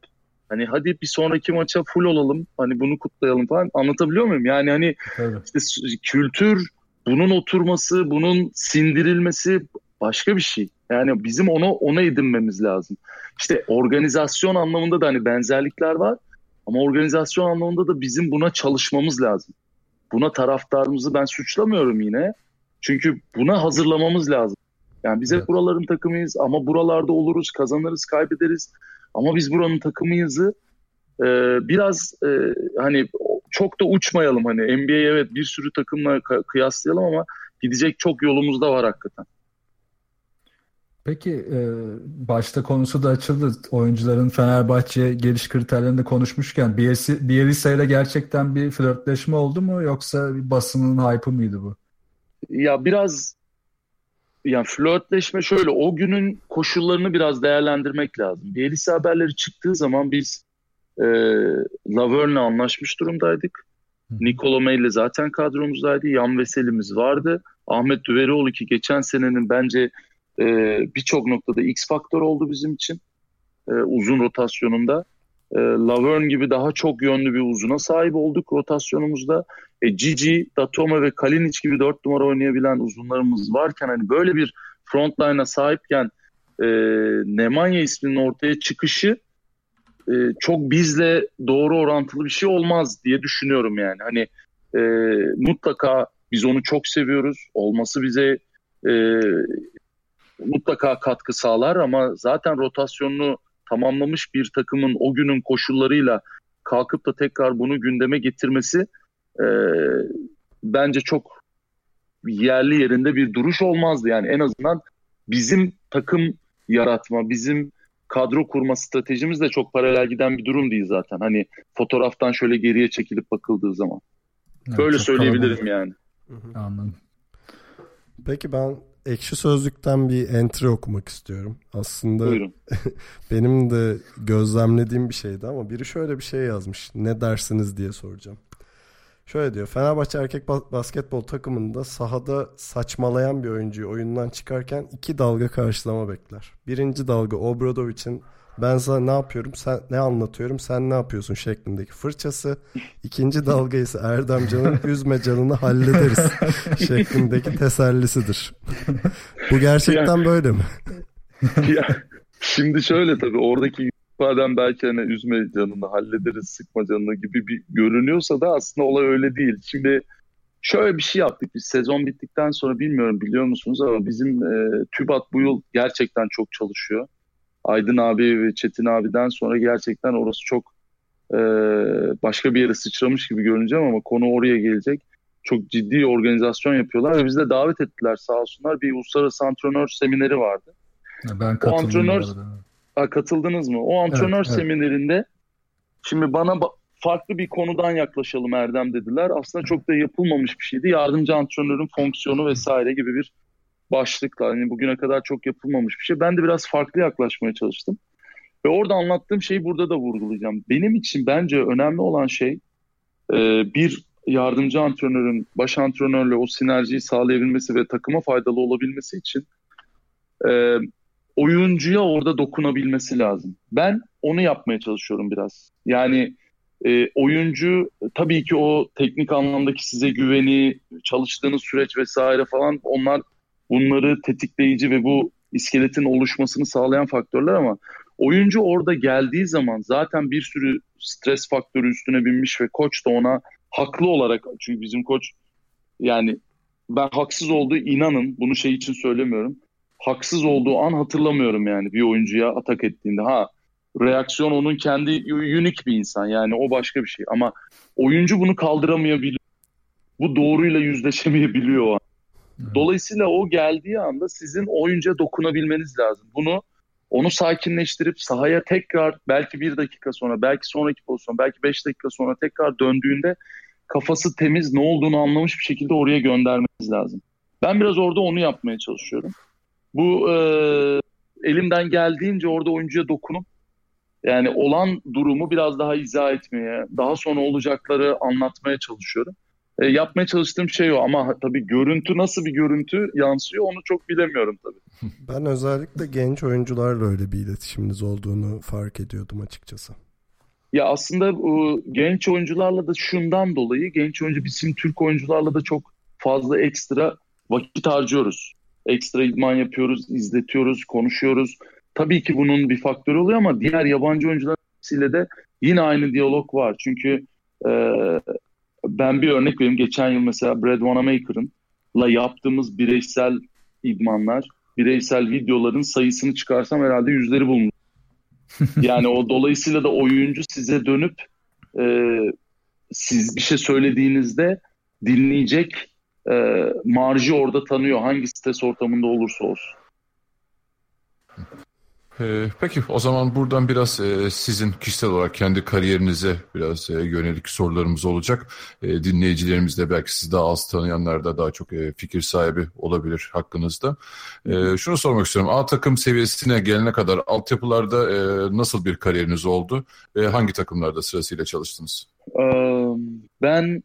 Hani hadi bir sonraki maça full olalım. Hani bunu kutlayalım falan. Anlatabiliyor muyum? Yani hani Tabii. işte kültür, bunun oturması, bunun sindirilmesi başka bir şey. Yani bizim onu ona edinmemiz lazım. İşte organizasyon anlamında da hani benzerlikler var. Ama organizasyon anlamında da bizim buna çalışmamız lazım. Buna taraftarımızı ben suçlamıyorum yine. Çünkü buna hazırlamamız lazım. Yani biz hep Evet. buraların takımıyız ama buralarda oluruz, kazanırız, kaybederiz. Ama biz buranın takımıyızı e, biraz e, hani çok da uçmayalım hani NBA evet bir sürü takımla kıyaslayalım ama gidecek çok yolumuz da var hakikaten. Peki e, başta konusu da açıldı. Oyuncuların Fenerbahçe'ye geliş kriterlerini konuşmuşken Bielsa ile gerçekten bir flörtleşme oldu mu yoksa bir basının hype'ı mıydı bu? Ya biraz yani flörtleşme şöyle o günün koşullarını biraz değerlendirmek lazım. Bielisa haberleri çıktığı zaman biz e, Laverne'le anlaşmış durumdaydık. Hı. Nikola Meyle zaten kadromuzdaydı. Yan Veselimiz vardı. Ahmet Düverioğlu ki geçen senenin bence e, birçok noktada X faktör oldu bizim için. E, uzun rotasyonunda. E, Laverne gibi daha çok yönlü bir uzuna sahip olduk rotasyonumuzda. E, Gigi, Datome ve Kalinic gibi dört numara oynayabilen uzunlarımız varken hani böyle bir frontline'a sahipken e, Nemanja isminin ortaya çıkışı e, çok bizle doğru orantılı bir şey olmaz diye düşünüyorum yani. Hani e, mutlaka biz onu çok seviyoruz. Olması bize e, mutlaka katkı sağlar ama zaten rotasyonunu tamamlamış bir takımın o günün koşullarıyla kalkıp da tekrar bunu gündeme getirmesi e, bence çok yerli yerinde bir duruş olmazdı. Yani en azından bizim takım yaratma, bizim kadro kurma stratejimiz de çok paralel giden bir durum değil zaten. Hani fotoğraftan şöyle geriye çekilip bakıldığı zaman. Evet, Böyle söyleyebilirim kalabalık. yani. Anladım. Peki ben ekşi sözlükten bir entry okumak istiyorum. Aslında benim de gözlemlediğim bir şeydi ama biri şöyle bir şey yazmış. Ne dersiniz diye soracağım. Şöyle diyor. Fenerbahçe erkek basketbol takımında sahada saçmalayan bir oyuncuyu oyundan çıkarken iki dalga karşılama bekler. Birinci dalga Obradovic'in ben sana ne yapıyorum sen ne anlatıyorum sen ne yapıyorsun şeklindeki fırçası. İkinci dalga ise Erdem Can'ın üzme canını hallederiz şeklindeki tesellisidir. Bu gerçekten böyle mi? ya, şimdi şöyle tabii oradaki ifadem belki hani üzme canını hallederiz sıkma canını gibi bir görünüyorsa da aslında olay öyle değil. Şimdi şöyle bir şey yaptık biz sezon bittikten sonra bilmiyorum biliyor musunuz ama bizim e, TÜBAT bu yıl gerçekten çok çalışıyor. Aydın abi ve Çetin abiden sonra gerçekten orası çok e, başka bir yere sıçramış gibi görüneceğim ama konu oraya gelecek. Çok ciddi organizasyon yapıyorlar ve bizi de davet ettiler sağ olsunlar. Bir uluslararası antrenör semineri vardı. Ben katıldım. O antrenör, ha, katıldınız mı? O antrenör evet, seminerinde evet. şimdi bana farklı bir konudan yaklaşalım Erdem dediler. Aslında çok da yapılmamış bir şeydi. Yardımcı antrenörün fonksiyonu vesaire gibi bir başlıkla hani bugüne kadar çok yapılmamış bir şey. Ben de biraz farklı yaklaşmaya çalıştım. Ve orada anlattığım şeyi burada da vurgulayacağım. Benim için bence önemli olan şey e, bir yardımcı antrenörün baş antrenörle o sinerjiyi sağlayabilmesi ve takıma faydalı olabilmesi için e, oyuncuya orada dokunabilmesi lazım. Ben onu yapmaya çalışıyorum biraz. Yani e, oyuncu tabii ki o teknik anlamdaki size güveni, çalıştığınız süreç vesaire falan onlar bunları tetikleyici ve bu iskeletin oluşmasını sağlayan faktörler ama oyuncu orada geldiği zaman zaten bir sürü stres faktörü üstüne binmiş ve koç da ona haklı olarak çünkü bizim koç yani ben haksız olduğu inanın bunu şey için söylemiyorum. Haksız olduğu an hatırlamıyorum yani bir oyuncuya atak ettiğinde. Ha reaksiyon onun kendi unik bir insan yani o başka bir şey ama oyuncu bunu kaldıramayabiliyor. Bu doğruyla yüzleşemeyebiliyor o an. Dolayısıyla o geldiği anda sizin oyuncuya dokunabilmeniz lazım. Bunu onu sakinleştirip sahaya tekrar belki bir dakika sonra, belki sonraki pozisyon, belki beş dakika sonra tekrar döndüğünde kafası temiz, ne olduğunu anlamış bir şekilde oraya göndermeniz lazım. Ben biraz orada onu yapmaya çalışıyorum. Bu e, elimden geldiğince orada oyuncuya dokunup yani olan durumu biraz daha izah etmeye, daha sonra olacakları anlatmaya çalışıyorum e, yapmaya çalıştığım şey o ama tabii görüntü nasıl bir görüntü yansıyor onu çok bilemiyorum tabii. Ben özellikle genç oyuncularla öyle bir iletişiminiz olduğunu fark ediyordum açıkçası. Ya aslında bu genç oyuncularla da şundan dolayı genç oyuncu bizim Türk oyuncularla da çok fazla ekstra vakit harcıyoruz. Ekstra idman yapıyoruz, izletiyoruz, konuşuyoruz. Tabii ki bunun bir faktörü oluyor ama diğer yabancı oyuncularla de yine aynı diyalog var. Çünkü e, ben bir örnek vereyim. Geçen yıl mesela Brad Wanamaker'ın la yaptığımız bireysel idmanlar, bireysel videoların sayısını çıkarsam herhalde yüzleri bulunur. yani o dolayısıyla da oyuncu size dönüp e, siz bir şey söylediğinizde dinleyecek e, marjı orada tanıyor hangi stres ortamında olursa olsun. Ee, peki o zaman buradan biraz e, sizin kişisel olarak kendi kariyerinize biraz e, yönelik sorularımız olacak. E, dinleyicilerimiz de belki sizi daha az tanıyanlar da daha çok fikir sahibi olabilir hakkınızda. Şunu sormak istiyorum. A takım seviyesine gelene kadar altyapılarda nasıl bir kariyeriniz oldu ve hangi takımlarda sırasıyla çalıştınız? Ben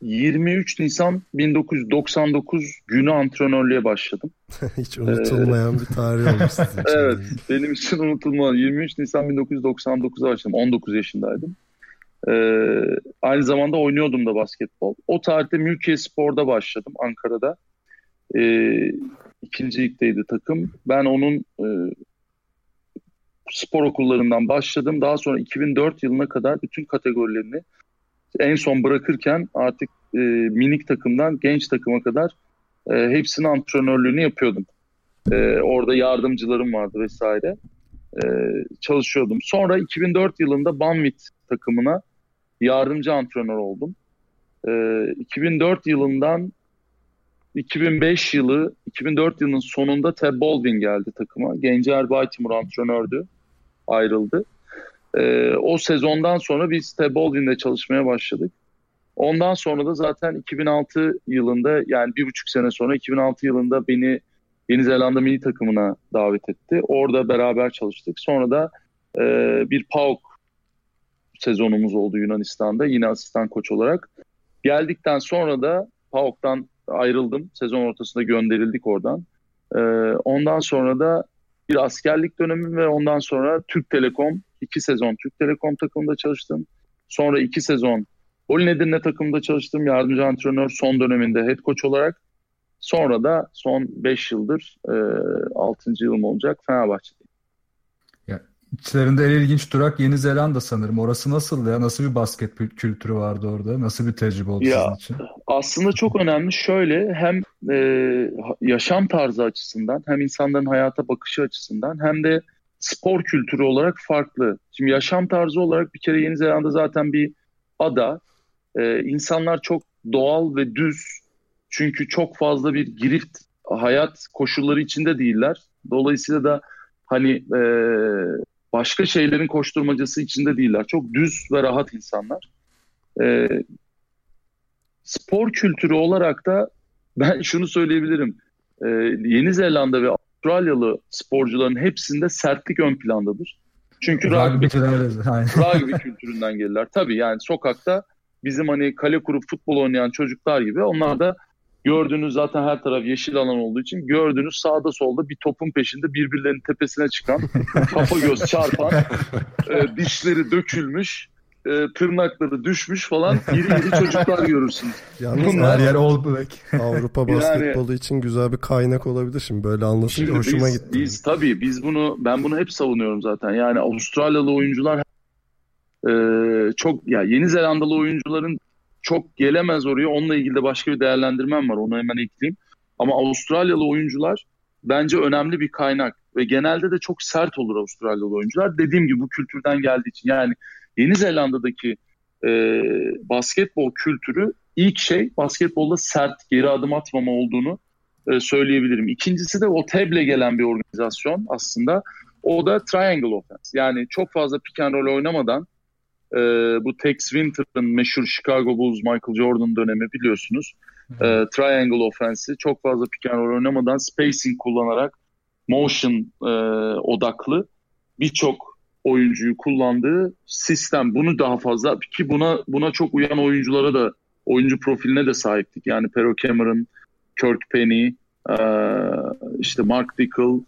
23 Nisan 1999 günü antrenörlüğe başladım. Hiç unutulmayan ee, bir tarih olmuş sizin için. evet, benim için unutulmaz. 23 Nisan 1999'a başladım. 19 yaşındaydım. Ee, aynı zamanda oynuyordum da basketbol. O tarihte Mülkiye Spor'da başladım Ankara'da. Ee, ikinci ligdeydi takım. Ben onun e, spor okullarından başladım. Daha sonra 2004 yılına kadar bütün kategorilerini en son bırakırken artık e, minik takımdan genç takıma kadar e, hepsinin antrenörlüğünü yapıyordum. E, orada yardımcılarım vardı vesaire. E, çalışıyordum. Sonra 2004 yılında Banvit takımına yardımcı antrenör oldum. E, 2004 yılından 2005 yılı, 2004 yılının sonunda Ted Baldwin geldi takıma. Gencer Baytimur antrenördü, ayrıldı. E, o sezondan sonra biz Ted Baldwin'le çalışmaya başladık. Ondan sonra da zaten 2006 yılında yani bir buçuk sene sonra 2006 yılında beni Yeni Zelanda milli takımına davet etti. Orada beraber çalıştık. Sonra da e, bir PAOK sezonumuz oldu Yunanistan'da yine asistan koç olarak. Geldikten sonra da PAOK'tan ayrıldım. Sezon ortasında gönderildik oradan. E, ondan sonra da bir askerlik dönemi ve ondan sonra Türk Telekom, iki sezon Türk Telekom takımında çalıştım. Sonra iki sezon Olin Edirne takımında çalıştım. Yardımcı antrenör son döneminde head coach olarak. Sonra da son 5 yıldır e, 6. yılım olacak Fenerbahçe'de. Ya, içlerinde en ilginç durak Yeni Zelanda sanırım. Orası nasıl ya? Nasıl bir basket kültürü vardı orada? Nasıl bir tecrübe oldu ya, sizin için? Aslında çok önemli. Şöyle hem e, yaşam tarzı açısından hem insanların hayata bakışı açısından hem de spor kültürü olarak farklı. Şimdi yaşam tarzı olarak bir kere Yeni Zelanda zaten bir ada. E, insanlar çok doğal ve düz çünkü çok fazla bir girift hayat koşulları içinde değiller. Dolayısıyla da hani e, başka şeylerin koşturmacası içinde değiller. Çok düz ve rahat insanlar. E, spor kültürü olarak da ben şunu söyleyebilirim. E, Yeni Zelanda ve Avustralyalı sporcuların hepsinde sertlik ön plandadır. Çünkü rugby, rugby kültüründen gelirler. Tabii yani sokakta bizim hani kale kurup futbol oynayan çocuklar gibi onlar da Gördüğünüz zaten her taraf yeşil alan olduğu için gördüğünüz sağda solda bir topun peşinde birbirlerinin tepesine çıkan, kafa göz çarpan, e, dişleri dökülmüş, e, tırnakları düşmüş falan iri iri çocuklar görürsünüz. Yalnız Bunlar, her yer All Black. Avrupa basketbolu yani, için güzel bir kaynak olabilir şimdi böyle anlatınca hoşuma biz, gitti. Biz tabii biz bunu ben bunu hep savunuyorum zaten. Yani Avustralyalı oyuncular e, çok ya Yeni Zelandalı oyuncuların çok gelemez oraya. Onunla ilgili de başka bir değerlendirmem var. Onu hemen ekleyeyim. Ama Avustralyalı oyuncular bence önemli bir kaynak ve genelde de çok sert olur Avustralyalı oyuncular. Dediğim gibi bu kültürden geldiği için yani Yeni Zelanda'daki e, basketbol kültürü ilk şey basketbolda sert geri adım atmama olduğunu e, söyleyebilirim. İkincisi de o teble gelen bir organizasyon aslında. O da triangle offense. Yani çok fazla pick and roll oynamadan e, bu Tex Winter'ın meşhur Chicago Bulls Michael Jordan dönemi biliyorsunuz. E, triangle offense'i çok fazla pick and roll oynamadan spacing kullanarak motion e, odaklı birçok oyuncuyu kullandığı sistem. Bunu daha fazla ki buna buna çok uyan oyunculara da oyuncu profiline de sahiptik. Yani Pero Cameron, Kirk Penny, işte Mark Dickel,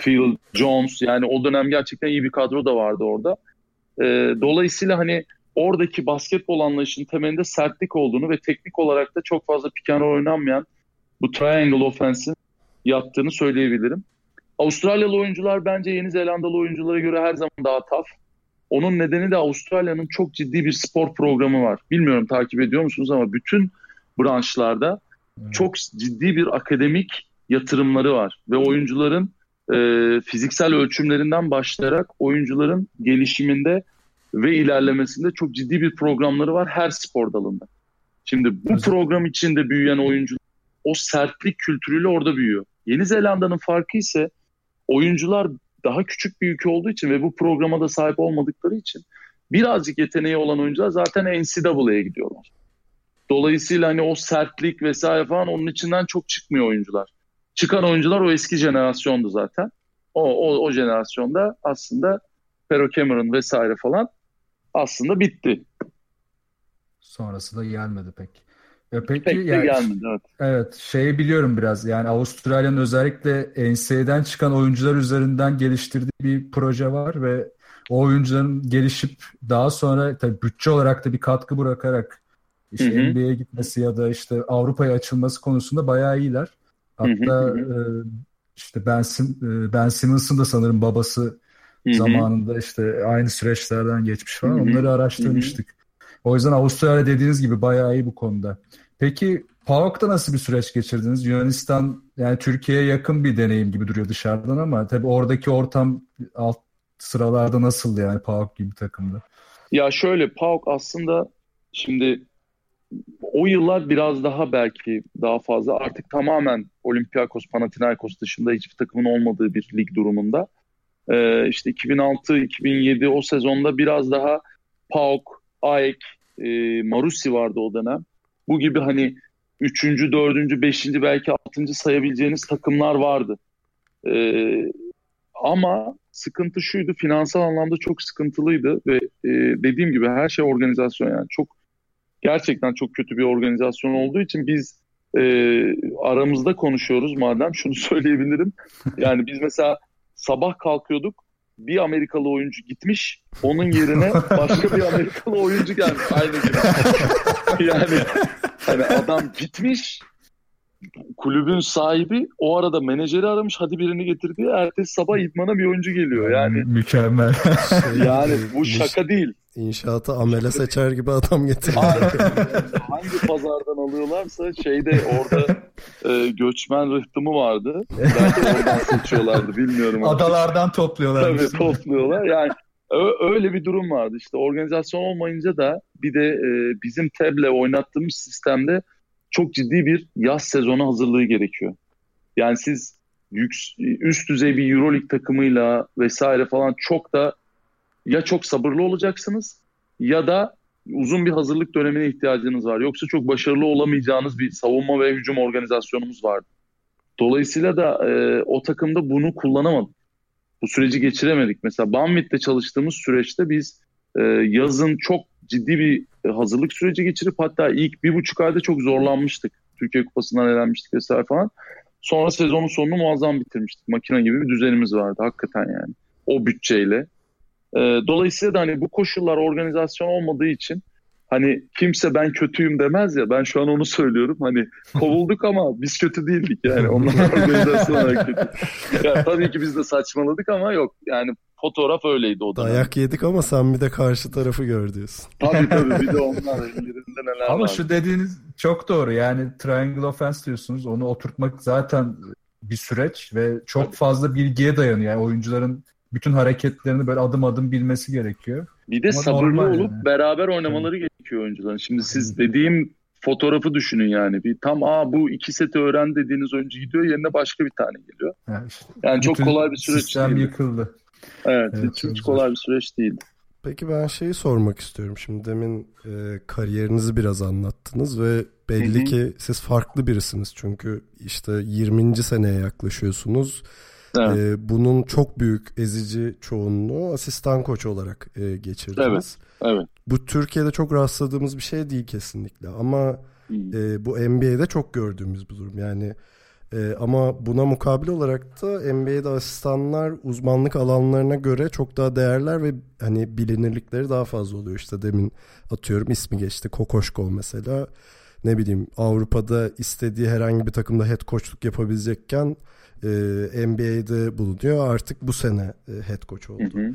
Phil Jones yani o dönem gerçekten iyi bir kadro da vardı orada. Dolayısıyla hani oradaki basketbol anlayışının temelinde sertlik olduğunu ve teknik olarak da çok fazla roll oynanmayan bu triangle offense'in yattığını söyleyebilirim. Avustralyalı oyuncular bence Yeni Zelandalı oyunculara göre her zaman daha taf. Onun nedeni de Avustralya'nın çok ciddi bir spor programı var. Bilmiyorum takip ediyor musunuz ama bütün branşlarda çok ciddi bir akademik yatırımları var ve oyuncuların e, fiziksel ölçümlerinden başlayarak oyuncuların gelişiminde ve ilerlemesinde çok ciddi bir programları var her spor dalında. Şimdi bu evet. program içinde büyüyen oyuncular o sertlik kültürüyle orada büyüyor. Yeni Zelanda'nın farkı ise oyuncular daha küçük bir ülke olduğu için ve bu programa da sahip olmadıkları için birazcık yeteneği olan oyuncular zaten NCAA'ya gidiyorlar. Dolayısıyla hani o sertlik vesaire falan onun içinden çok çıkmıyor oyuncular. Çıkan oyuncular o eski jenerasyondu zaten. O, o, o jenerasyonda aslında Pero Cameron vesaire falan aslında bitti. Sonrası da gelmedi pek. Ya peki pek yani, gelmedi evet. Evet şeyi biliyorum biraz yani Avustralya'nın özellikle NCAA'den çıkan oyuncular üzerinden geliştirdiği bir proje var ve o oyuncuların gelişip daha sonra tabii bütçe olarak da bir katkı bırakarak işte NBA'ye gitmesi ya da işte Avrupa'ya açılması konusunda bayağı iyiler. Hatta hı hı. E, işte Ben, Sim, e, Ben Simmons'ın da sanırım babası hı hı. zamanında işte aynı süreçlerden geçmiş falan. Hı hı. Onları araştırmıştık. Hı hı. O yüzden Avustralya dediğiniz gibi bayağı iyi bu konuda. Peki PAOK'ta nasıl bir süreç geçirdiniz? Yunanistan yani Türkiye'ye yakın bir deneyim gibi duruyor dışarıdan ama tabii oradaki ortam alt sıralarda nasıl yani PAOK gibi takımda? Ya şöyle PAOK aslında şimdi o yıllar biraz daha belki daha fazla artık tamamen Olympiakos, Panathinaikos dışında hiçbir takımın olmadığı bir lig durumunda. Ee, işte 2006-2007 o sezonda biraz daha PAOK, AEK, e, Marusi vardı o dönem. Bu gibi hani üçüncü, dördüncü, beşinci belki altıncı sayabileceğiniz takımlar vardı. Ee, ama sıkıntı şuydu finansal anlamda çok sıkıntılıydı ve e, dediğim gibi her şey organizasyon yani çok gerçekten çok kötü bir organizasyon olduğu için biz e, aramızda konuşuyoruz madem şunu söyleyebilirim. Yani biz mesela sabah kalkıyorduk bir Amerikalı oyuncu gitmiş onun yerine başka bir Amerikalı oyuncu gelmiş aynı gün. yani hani adam gitmiş kulübün sahibi o arada menajeri aramış hadi birini getir diye ertesi sabah idmana bir oyuncu geliyor yani. Mükemmel. Şey, Yani bu şaka değil. İnşaata amele seçer gibi adam getiriyor. Hangi pazardan alıyorlarsa şeyde orada e, göçmen rıhtımı vardı. Belki oradan seçiyorlardı bilmiyorum. Adalardan topluyorlar. Tabii topluyorlar. Yani öyle bir durum vardı. İşte organizasyon olmayınca da bir de e, bizim TEB'le oynattığımız sistemde çok ciddi bir yaz sezonu hazırlığı gerekiyor. Yani siz yük- üst düzey bir Euroleague takımıyla vesaire falan çok da ya çok sabırlı olacaksınız ya da uzun bir hazırlık dönemine ihtiyacınız var. Yoksa çok başarılı olamayacağınız bir savunma ve hücum organizasyonumuz vardı. Dolayısıyla da e, o takımda bunu kullanamadık. Bu süreci geçiremedik. Mesela Banvit'te çalıştığımız süreçte biz e, yazın çok ciddi bir e, hazırlık süreci geçirip hatta ilk bir buçuk ayda çok zorlanmıştık. Türkiye Kupası'ndan elenmiştik vesaire falan. Sonra sezonun sonunu muazzam bitirmiştik. Makine gibi bir düzenimiz vardı hakikaten yani. O bütçeyle. E, dolayısıyla da hani bu koşullar organizasyon olmadığı için hani kimse ben kötüyüm demez ya ben şu an onu söylüyorum. Hani kovulduk ama biz kötü değildik yani. Onlar organizasyon olarak kötü. Yani tabii ki biz de saçmaladık ama yok yani fotoğraf öyleydi o dönem. Dayak yedik ama sen bir de karşı tarafı gör diyorsun. Tabii tabii bir de onlar ellerinde neler Ama var. şu dediğiniz çok doğru. Yani triangle offense diyorsunuz. Onu oturtmak zaten bir süreç ve çok fazla bilgiye dayanıyor. Yani oyuncuların bütün hareketlerini böyle adım adım bilmesi gerekiyor. Bir de Ama sabırlı olup yani. beraber oynamaları gerekiyor oyuncuların. Şimdi siz dediğim fotoğrafı düşünün yani. Bir tam aa bu iki seti öğren dediğiniz oyuncu gidiyor yerine başka bir tane geliyor. Yani işte Yani çok kolay bir süreç Sistem değil. yıkıldı. Evet, Evet, hiç, çok hiç kolay bir süreç değil. Peki ben şeyi sormak istiyorum. Şimdi demin e, kariyerinizi biraz anlattınız ve belli Hı hı. ki siz farklı birisiniz. Çünkü işte 20. seneye yaklaşıyorsunuz. Evet. E, bunun çok büyük ezici çoğunluğu asistan koç olarak e, geçirdiniz. Evet. Bu Türkiye'de çok rastladığımız bir şey değil kesinlikle ama e, bu NBA'de çok gördüğümüz bir durum. Yani e, ama buna mukabil olarak da NBA'de asistanlar uzmanlık alanlarına göre çok daha değerler ve hani bilinirlikleri daha fazla oluyor. İşte demin atıyorum ismi geçti. Kokoşkov mesela ne bileyim Avrupa'da istediği herhangi bir takımda head coachluk yapabilecekken e, NBA'de bulunuyor. Artık bu sene e, head coach Hı oldu. hı.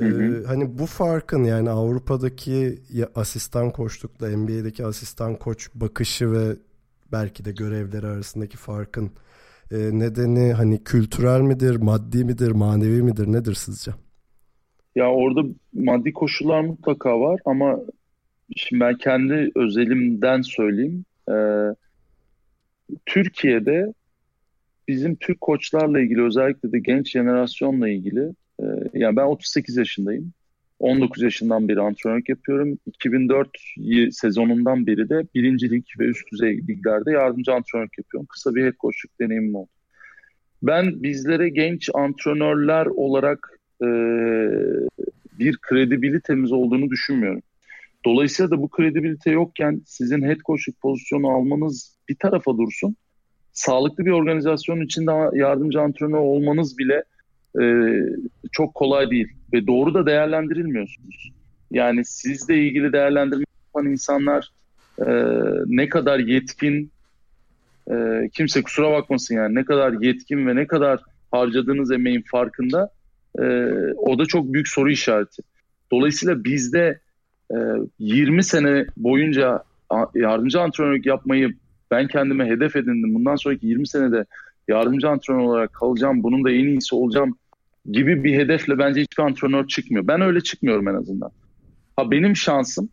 Ee, Hı hı. hani bu farkın yani Avrupa'daki asistan koçlukla NBA'deki asistan koç bakışı ve belki de görevleri arasındaki farkın e, nedeni hani kültürel midir, maddi midir, manevi midir nedir sizce? Ya orada maddi koşullar mutlaka var ama şimdi ben kendi özelimden söyleyeyim. Ee, Türkiye'de bizim Türk koçlarla ilgili özellikle de genç jenerasyonla ilgili e, yani ben 38 yaşındayım. 19 yaşından beri antrenörlük yapıyorum. 2004 y- sezonundan beri de birinci lig ve üst düzey liglerde yardımcı antrenörlük yapıyorum. Kısa bir head coachluk deneyimim oldu. Ben bizlere genç antrenörler olarak e, bir kredibilitemiz olduğunu düşünmüyorum. Dolayısıyla da bu kredibilite yokken sizin head coachluk pozisyonu almanız bir tarafa dursun. Sağlıklı bir organizasyon içinde yardımcı antrenör olmanız bile e, çok kolay değil ve doğru da değerlendirilmiyorsunuz. Yani sizle ilgili değerlendirme yapan insanlar e, ne kadar yetkin e, kimse kusura bakmasın yani ne kadar yetkin ve ne kadar harcadığınız emeğin farkında e, o da çok büyük soru işareti. Dolayısıyla bizde e, 20 sene boyunca yardımcı antrenörlük yapmayı ben kendime hedef edindim. Bundan sonraki 20 senede yardımcı antrenör olarak kalacağım, bunun da en iyisi olacağım gibi bir hedefle bence hiçbir antrenör çıkmıyor. Ben öyle çıkmıyorum en azından. Ha benim şansım,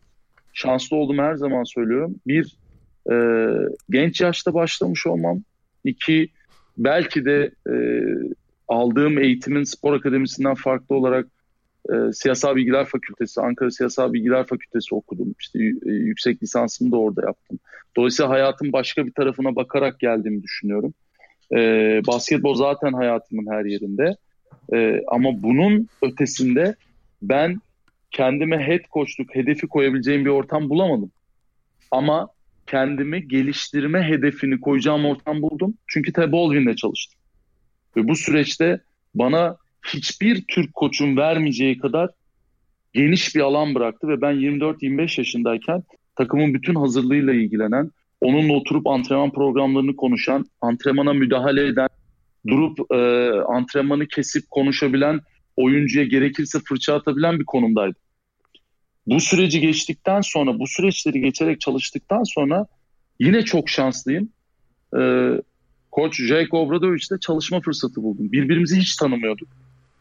şanslı olduğumu her zaman söylüyorum. Bir, e, genç yaşta başlamış olmam. İki, belki de e, aldığım eğitimin spor akademisinden farklı olarak e, Siyasal Bilgiler Fakültesi, Ankara Siyasal Bilgiler Fakültesi okudum. İşte e, yüksek lisansımı da orada yaptım. Dolayısıyla hayatın başka bir tarafına bakarak geldiğimi düşünüyorum. E, basketbol zaten hayatımın her yerinde. E, ama bunun ötesinde ben kendime head coachluk hedefi koyabileceğim bir ortam bulamadım. Ama kendimi geliştirme hedefini koyacağım ortam buldum. Çünkü Ted Baldwin'le çalıştım. Ve bu süreçte bana hiçbir Türk koçun vermeyeceği kadar geniş bir alan bıraktı ve ben 24-25 yaşındayken takımın bütün hazırlığıyla ilgilenen, onunla oturup antrenman programlarını konuşan, antrenmana müdahale eden, durup e, antrenmanı kesip konuşabilen, oyuncuya gerekirse fırça atabilen bir konumdaydı. Bu süreci geçtikten sonra, bu süreçleri geçerek çalıştıktan sonra yine çok şanslıyım. Ee, Koç Jake Obradovic ile çalışma fırsatı buldum. Birbirimizi hiç tanımıyorduk.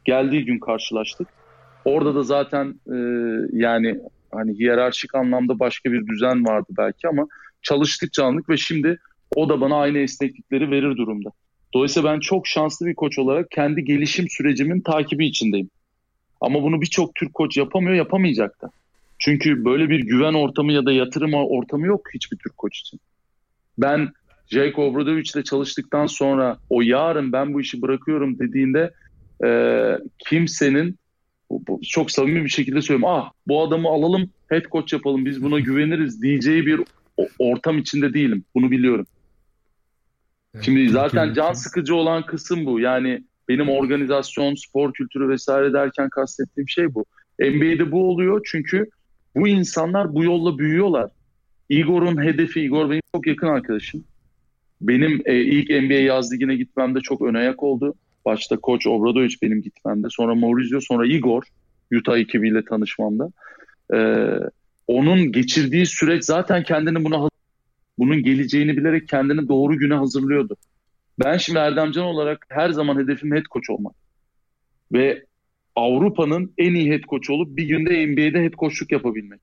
Geldiği gün karşılaştık. Orada da zaten e, yani hani hiyerarşik anlamda başka bir düzen vardı belki ama çalıştıkça anlık ve şimdi o da bana aynı esneklikleri verir durumda. Dolayısıyla ben çok şanslı bir koç olarak kendi gelişim sürecimin takibi içindeyim. Ama bunu birçok Türk koç yapamıyor, yapamayacak da. Çünkü böyle bir güven ortamı ya da yatırım ortamı yok hiçbir Türk koç için. Ben Jake Obradovic ile çalıştıktan sonra o yarın ben bu işi bırakıyorum dediğinde e, kimsenin çok samimi bir şekilde söylüyorum. Ah bu adamı alalım head coach yapalım biz buna güveniriz diyeceği bir ortam içinde değilim. Bunu biliyorum. Şimdi zaten can sıkıcı olan kısım bu. Yani benim organizasyon, spor kültürü vesaire derken kastettiğim şey bu. NBA'de bu oluyor çünkü bu insanlar bu yolla büyüyorlar. Igor'un hedefi, Igor benim çok yakın arkadaşım. Benim e, ilk NBA yaz ligine gitmemde çok ön ayak oldu. Başta Koç Obradovic benim gitmemde. Sonra Maurizio, sonra Igor. Utah ekibiyle tanışmamda. Ee, onun geçirdiği süreç zaten kendini buna bunun geleceğini bilerek kendini doğru güne hazırlıyordu. Ben şimdi Erdemcan olarak her zaman hedefim head coach olmak. Ve Avrupa'nın en iyi head coach olup bir günde NBA'de head coachluk yapabilmek.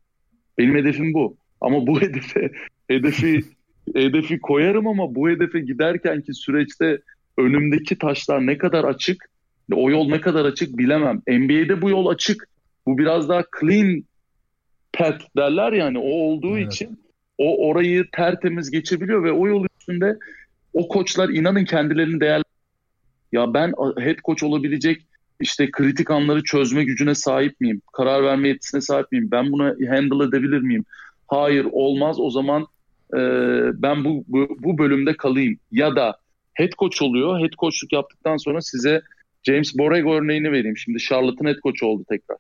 Benim hedefim bu. Ama bu hedefe hedefi hedefi koyarım ama bu hedefe giderken ki süreçte önümdeki taşlar ne kadar açık, o yol ne kadar açık bilemem. NBA'de bu yol açık. Bu biraz daha clean path derler yani o olduğu evet. için o orayı tertemiz geçebiliyor ve o yol üstünde o koçlar inanın kendilerini değerli. Ya ben head coach olabilecek işte kritik anları çözme gücüne sahip miyim? Karar verme yetisine sahip miyim? Ben bunu handle edebilir miyim? Hayır olmaz o zaman e, ben bu, bu, bu bölümde kalayım. Ya da head coach oluyor. Head coachluk yaptıktan sonra size James Borrego örneğini vereyim. Şimdi Charlotte'ın head coach oldu tekrar.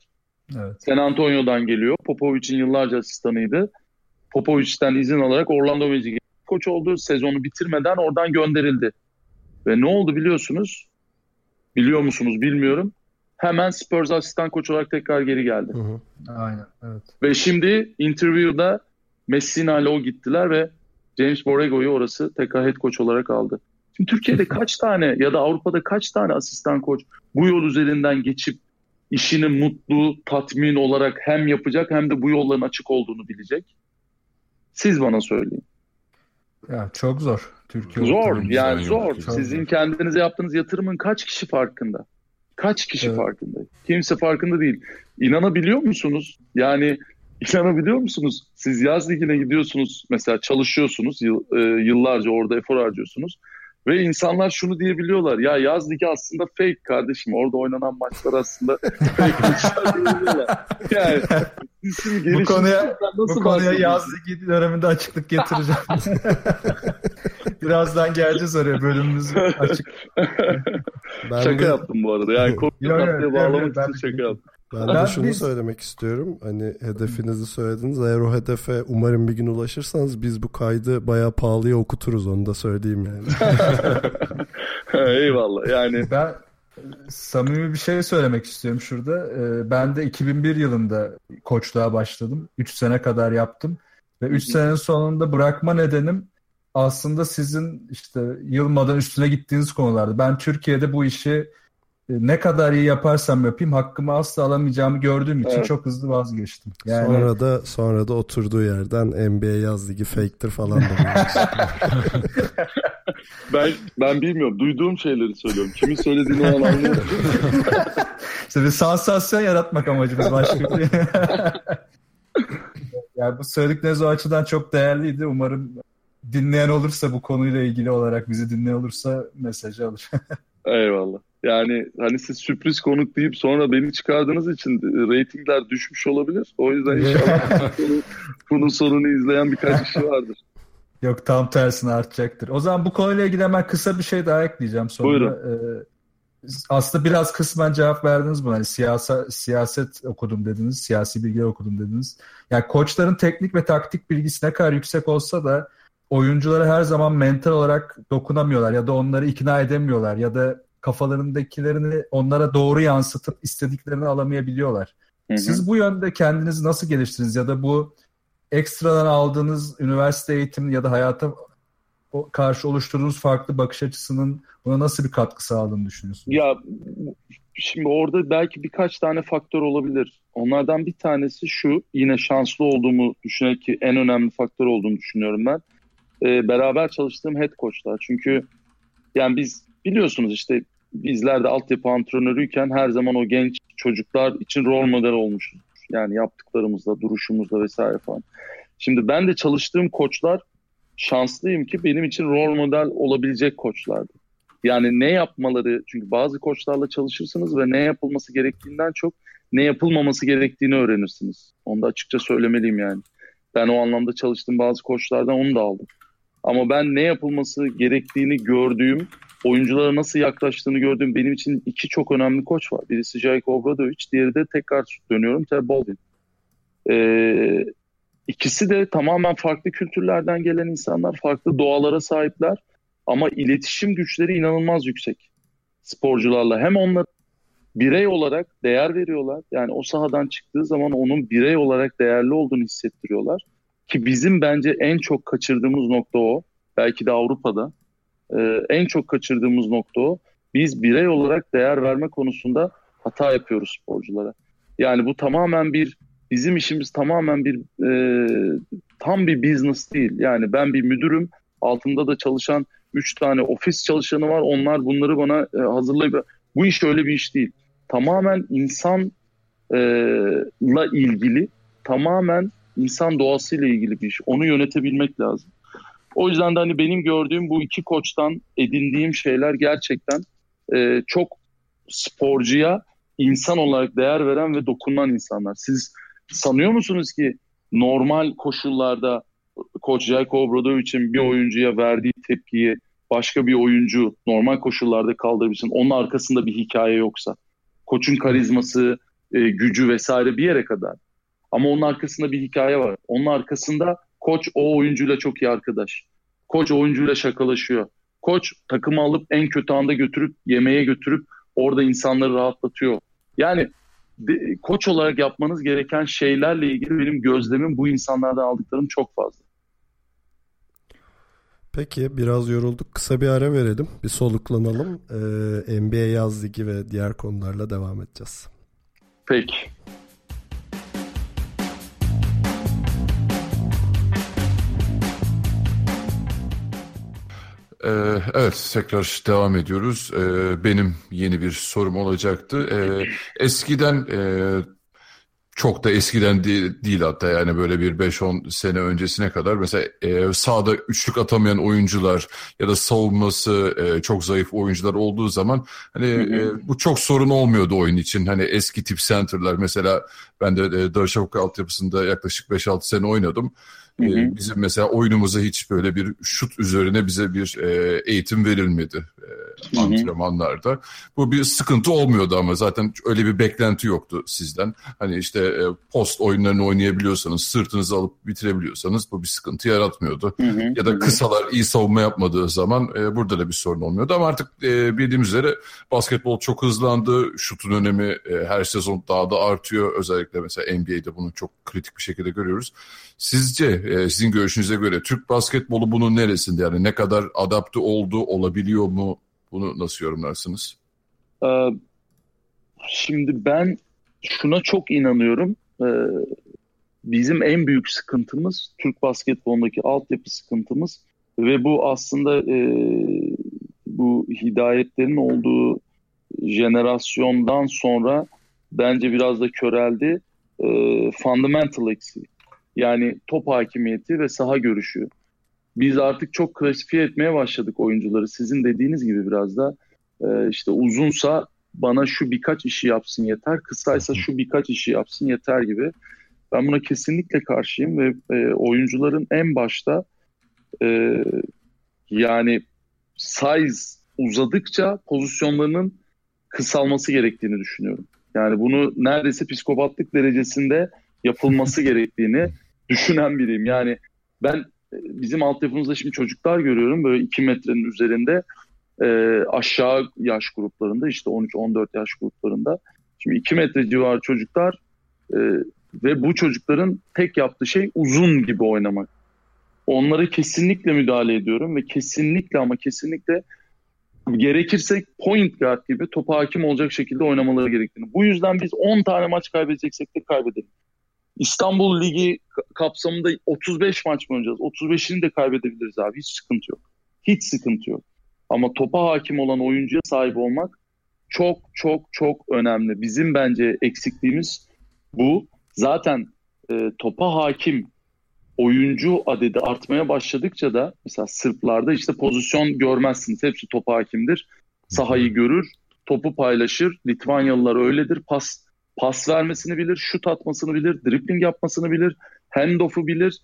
Evet. San Antonio'dan geliyor. Popovic'in yıllarca asistanıydı. Popovic'ten izin alarak Orlando Magic'e koç oldu. Sezonu bitirmeden oradan gönderildi. Ve ne oldu biliyorsunuz? Biliyor musunuz bilmiyorum. Hemen Spurs asistan koç olarak tekrar geri geldi. Hı hı. Aynen evet. Ve şimdi interview'da Messina ile o gittiler ve James Borrego'yu orası tekrar head coach olarak aldı. Şimdi Türkiye'de kaç tane ya da Avrupa'da kaç tane asistan koç bu yol üzerinden geçip işini mutlu, tatmin olarak hem yapacak hem de bu yolların açık olduğunu bilecek? Siz bana söyleyin. Ya çok zor. Türkiye zor yani zor. Çok Sizin zor. kendinize yaptığınız yatırımın kaç kişi farkında? Kaç kişi evet. farkında? Kimse farkında değil. İnanabiliyor musunuz? Yani inanabiliyor musunuz? Siz yaz ligine gidiyorsunuz mesela çalışıyorsunuz e, yıllarca orada efor harcıyorsunuz. Ve insanlar şunu diyebiliyorlar. Ya yaz ligi aslında fake kardeşim. Orada oynanan maçlar aslında fake maçlar diyebiliyorlar. Yani bu konuya, bu konuya yaz ligi döneminde açıklık getireceğim. Birazdan geleceğiz oraya bölümümüz açık. Ben şaka de... yaptım bu arada. Yani kopya bağlamak için şaka yaptım. Ben, ben de şunu biz... söylemek istiyorum. Hani hedefinizi söylediniz. Eğer o hedefe umarım bir gün ulaşırsanız biz bu kaydı bayağı pahalıya okuturuz. Onu da söyleyeyim yani. Eyvallah. Yani ben samimi bir şey söylemek istiyorum şurada. Ee, ben de 2001 yılında koçluğa başladım. 3 sene kadar yaptım. Ve 3 senenin sonunda bırakma nedenim aslında sizin işte yılmadan üstüne gittiğiniz konulardı. Ben Türkiye'de bu işi ne kadar iyi yaparsam yapayım hakkımı asla alamayacağımı gördüğüm için evet. çok hızlı vazgeçtim. Yani... Sonra da sonra da oturduğu yerden NBA yaz ligi fake'tir falan ben ben bilmiyorum. Duyduğum şeyleri söylüyorum. Kimin söylediğini o anlamıyorum. işte bir sansasyon yaratmak amacımız başka bir şey. yani bu söyledikleriniz o açıdan çok değerliydi. Umarım dinleyen olursa bu konuyla ilgili olarak bizi dinleyen olursa mesajı alır. Eyvallah. Yani hani siz sürpriz konuk deyip sonra beni çıkardığınız için reytingler düşmüş olabilir. O yüzden inşallah bunun sonunu izleyen birkaç kişi vardır. Yok tam tersine artacaktır. O zaman bu konuyla ilgili hemen kısa bir şey daha ekleyeceğim sonra. Buyurun. Ee, aslında biraz kısmen cevap verdiniz buna. Hani siyasa, siyaset okudum dediniz, siyasi bilgi okudum dediniz. Yani koçların teknik ve taktik bilgisi ne kadar yüksek olsa da oyunculara her zaman mental olarak dokunamıyorlar ya da onları ikna edemiyorlar ya da kafalarındakilerini onlara doğru yansıtıp istediklerini alamayabiliyorlar. Hı hı. Siz bu yönde kendinizi nasıl geliştirdiniz ya da bu ekstradan aldığınız üniversite eğitimi ya da hayata karşı oluşturduğunuz farklı bakış açısının buna nasıl bir katkı sağladığını düşünüyorsunuz? Ya şimdi orada belki birkaç tane faktör olabilir. Onlardan bir tanesi şu, yine şanslı olduğumu düşünerek ki en önemli faktör olduğunu düşünüyorum ben. Ee, beraber çalıştığım head coachlar. Çünkü yani biz biliyorsunuz işte bizler de altyapı antrenörüyken her zaman o genç çocuklar için rol model olmuşuz. Yani yaptıklarımızla, duruşumuzla vesaire falan. Şimdi ben de çalıştığım koçlar şanslıyım ki benim için rol model olabilecek koçlardı. Yani ne yapmaları, çünkü bazı koçlarla çalışırsınız ve ne yapılması gerektiğinden çok ne yapılmaması gerektiğini öğrenirsiniz. Onu da açıkça söylemeliyim yani. Ben o anlamda çalıştığım bazı koçlardan onu da aldım. Ama ben ne yapılması gerektiğini gördüğüm, oyunculara nasıl yaklaştığını gördüğüm benim için iki çok önemli koç var. Birisi Jayko Obradovic, diğeri de tekrar dönüyorum Ted Baldwin. Ee, ikisi de tamamen farklı kültürlerden gelen insanlar, farklı doğalara sahipler. Ama iletişim güçleri inanılmaz yüksek sporcularla. Hem onlar birey olarak değer veriyorlar. Yani o sahadan çıktığı zaman onun birey olarak değerli olduğunu hissettiriyorlar. Ki bizim bence en çok kaçırdığımız nokta o. Belki de Avrupa'da e, en çok kaçırdığımız nokta o. Biz birey olarak değer verme konusunda hata yapıyoruz sporculara. Yani bu tamamen bir bizim işimiz tamamen bir e, tam bir business değil. Yani ben bir müdürüm, altında da çalışan 3 tane ofis çalışanı var. Onlar bunları bana e, hazırlayıp bu iş öyle bir iş değil. Tamamen insanla e, ilgili, tamamen insan doğasıyla ilgili bir iş. Onu yönetebilmek lazım. O yüzden de hani benim gördüğüm bu iki koçtan edindiğim şeyler gerçekten e, çok sporcuya insan olarak değer veren ve dokunan insanlar. Siz sanıyor musunuz ki normal koşullarda Koç Jelko Obradovic'in bir oyuncuya verdiği tepkiyi başka bir oyuncu normal koşullarda kaldırabilsin. Onun arkasında bir hikaye yoksa. Koçun karizması, e, gücü vesaire bir yere kadar. Ama onun arkasında bir hikaye var. Onun arkasında koç o oyuncuyla çok iyi arkadaş. Koç oyuncuyla şakalaşıyor. Koç takımı alıp en kötü anda götürüp yemeğe götürüp orada insanları rahatlatıyor. Yani de, koç olarak yapmanız gereken şeylerle ilgili benim gözlemim bu insanlardan aldıklarım çok fazla. Peki biraz yorulduk. Kısa bir ara verelim. Bir soluklanalım. Ee, NBA yaz ligi ve diğer konularla devam edeceğiz. Peki. Ee, evet tekrar devam ediyoruz. Ee, benim yeni bir sorum olacaktı. Ee, eskiden e, çok da eskiden değil, değil hatta yani böyle bir 5-10 sene öncesine kadar mesela e, sahada üçlük atamayan oyuncular ya da savunması e, çok zayıf oyuncular olduğu zaman hani E, bu çok sorun olmuyordu oyun için. Hani eski tip center'lar mesela ben de e, Darüşşafaka altyapısında yaklaşık 5-6 sene oynadım. Hı hı. Ee, bizim mesela oyunumuza hiç böyle bir şut üzerine bize bir e, eğitim verilmedi e, antrenmanlarda. Bu bir sıkıntı olmuyordu ama zaten öyle bir beklenti yoktu sizden. Hani işte e, post oyunlarını oynayabiliyorsanız, sırtınızı alıp bitirebiliyorsanız bu bir sıkıntı yaratmıyordu. Hı hı. Ya da kısalar iyi savunma yapmadığı zaman e, burada da bir sorun olmuyordu. Ama artık e, bildiğimiz üzere basketbol çok hızlandı. Şutun önemi e, her sezon daha da artıyor. Özellikle mesela NBA'de bunu çok kritik bir şekilde görüyoruz. Sizce e, sizin görüşünüze göre Türk basketbolu bunun neresinde? Yani ne kadar adapte oldu, olabiliyor mu? Bunu nasıl yorumlarsınız? Ee, Şimdi ben şuna çok inanıyorum. Ee, bizim en büyük sıkıntımız Türk basketbolundaki altyapı sıkıntımız ve bu aslında e, bu hidayetlerin olduğu jenerasyondan sonra bence biraz da köreldi. E, fundamental eksiği. Yani top hakimiyeti ve saha görüşü. Biz artık çok klasifiye etmeye başladık oyuncuları. Sizin dediğiniz gibi biraz da e, işte uzunsa bana şu birkaç işi yapsın yeter, kısaysa şu birkaç işi yapsın yeter gibi. Ben buna kesinlikle karşıyım ve e, oyuncuların en başta e, yani size uzadıkça pozisyonlarının kısalması gerektiğini düşünüyorum. Yani bunu neredeyse psikopatlık derecesinde yapılması gerektiğini düşünen biriyim. Yani ben bizim altyapımızda şimdi çocuklar görüyorum böyle 2 metrenin üzerinde e, aşağı yaş gruplarında işte 13-14 yaş gruplarında. Şimdi 2 metre civarı çocuklar e, ve bu çocukların tek yaptığı şey uzun gibi oynamak. Onlara kesinlikle müdahale ediyorum ve kesinlikle ama kesinlikle gerekirse point guard gibi topa hakim olacak şekilde oynamaları gerektiğini. Bu yüzden biz 10 tane maç kaybedeceksek de kaybedelim. İstanbul Ligi kapsamında 35 maç mı oynayacağız? 35'ini de kaybedebiliriz abi. Hiç sıkıntı yok. Hiç sıkıntı yok. Ama topa hakim olan oyuncuya sahip olmak çok çok çok önemli. Bizim bence eksikliğimiz bu. Zaten e, topa hakim oyuncu adedi artmaya başladıkça da mesela Sırplarda işte pozisyon görmezsiniz. Hepsi topa hakimdir. Sahayı görür, topu paylaşır. Litvanyalılar öyledir. Pas pas vermesini bilir, şut atmasını bilir, dribbling yapmasını bilir, handoff'u bilir,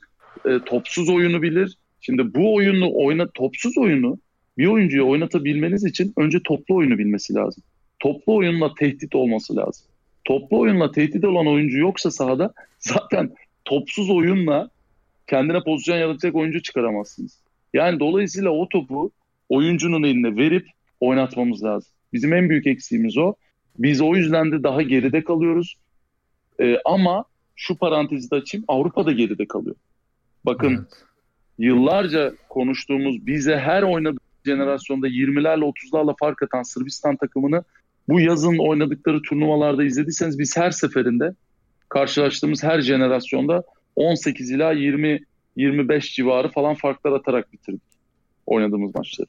e, topsuz oyunu bilir. Şimdi bu oyunu oyna topsuz oyunu bir oyuncuya oynatabilmeniz için önce toplu oyunu bilmesi lazım. Toplu oyunla tehdit olması lazım. Toplu oyunla tehdit olan oyuncu yoksa sahada zaten topsuz oyunla kendine pozisyon yaratacak oyuncu çıkaramazsınız. Yani dolayısıyla o topu oyuncunun eline verip oynatmamız lazım. Bizim en büyük eksiğimiz o. Biz o yüzden de daha geride kalıyoruz. Ee, ama şu parantezi de açayım Avrupa'da geride kalıyor. Bakın evet. yıllarca konuştuğumuz bize her oynadığı jenerasyonda 20'lerle 30'larla fark atan Sırbistan takımını bu yazın oynadıkları turnuvalarda izlediyseniz biz her seferinde karşılaştığımız her jenerasyonda 18 ila 20 25 civarı falan farklar atarak bitirdik oynadığımız maçları.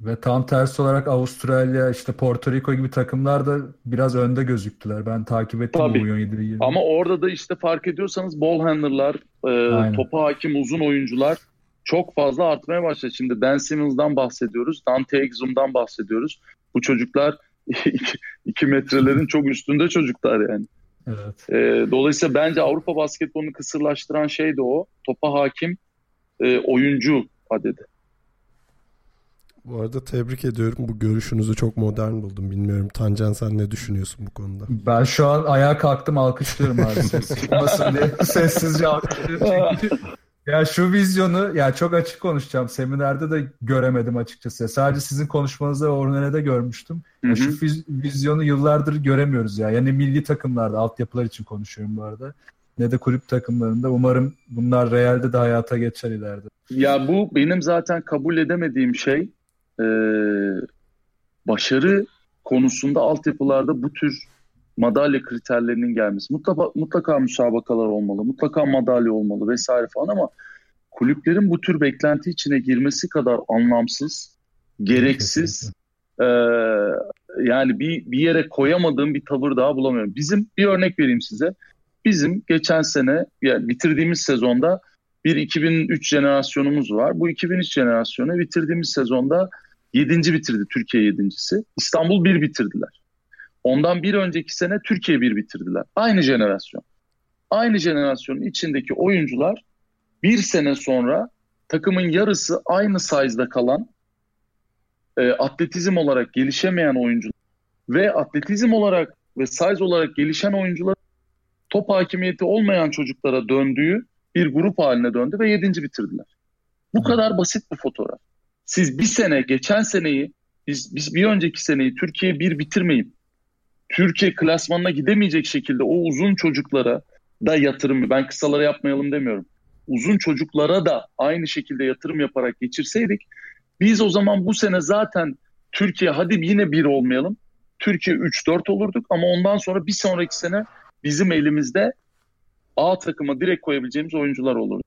Ve tam tersi olarak Avustralya, işte Porto Rico gibi takımlar da biraz önde gözüktüler. Ben takip ettim Tabii. bu 17 Ama orada da işte fark ediyorsanız ball handler'lar, e, topa hakim uzun oyuncular çok fazla artmaya başladı. Şimdi Ben Simmons'dan bahsediyoruz, Dante Exum'dan bahsediyoruz. Bu çocuklar 2 metrelerin çok üstünde çocuklar yani. Evet. E, dolayısıyla bence Avrupa basketbolunu kısırlaştıran şey de o. Topa hakim e, oyuncu adedi. Bu arada tebrik ediyorum. Bu görüşünüzü çok modern buldum. Bilmiyorum Tancan sen ne düşünüyorsun bu konuda? Ben şu an ayağa kalktım alkışlıyorum abi. Diye sessizce alkışlıyorum. Ya şu vizyonu ya çok açık konuşacağım. Seminerde de göremedim açıkçası. Sadece sizin konuşmanızda Ornene'de görmüştüm. Ya şu vizyonu yıllardır göremiyoruz ya. Yani milli takımlarda altyapılar için konuşuyorum bu arada. Ne de kulüp takımlarında. Umarım bunlar realde de hayata geçer ileride. Ya bu benim zaten kabul edemediğim şey e, başarı konusunda altyapılarda bu tür madalya kriterlerinin gelmesi. Mutlaka, mutlaka müsabakalar olmalı, mutlaka madalya olmalı vesaire falan ama kulüplerin bu tür beklenti içine girmesi kadar anlamsız, gereksiz e, yani bir, bir yere koyamadığım bir tavır daha bulamıyorum. Bizim bir örnek vereyim size. Bizim geçen sene yani bitirdiğimiz sezonda bir 2003 jenerasyonumuz var. Bu 2003 jenerasyonu bitirdiğimiz sezonda 7. bitirdi Türkiye 7.si. İstanbul 1 bitirdiler. Ondan bir önceki sene Türkiye 1 bitirdiler. Aynı jenerasyon. Aynı jenerasyonun içindeki oyuncular bir sene sonra takımın yarısı aynı size'da kalan e, atletizm olarak gelişemeyen oyuncular ve atletizm olarak ve size olarak gelişen oyuncular top hakimiyeti olmayan çocuklara döndüğü bir grup haline döndü ve yedinci bitirdiler. Bu kadar basit bir fotoğraf. Siz bir sene, geçen seneyi, biz, biz bir önceki seneyi Türkiye bir bitirmeyip Türkiye klasmanına gidemeyecek şekilde o uzun çocuklara da yatırım, ben kısalara yapmayalım demiyorum. Uzun çocuklara da aynı şekilde yatırım yaparak geçirseydik biz o zaman bu sene zaten Türkiye hadi yine bir olmayalım. Türkiye 3-4 olurduk ama ondan sonra bir sonraki sene bizim elimizde A takıma direkt koyabileceğimiz oyuncular olurdu.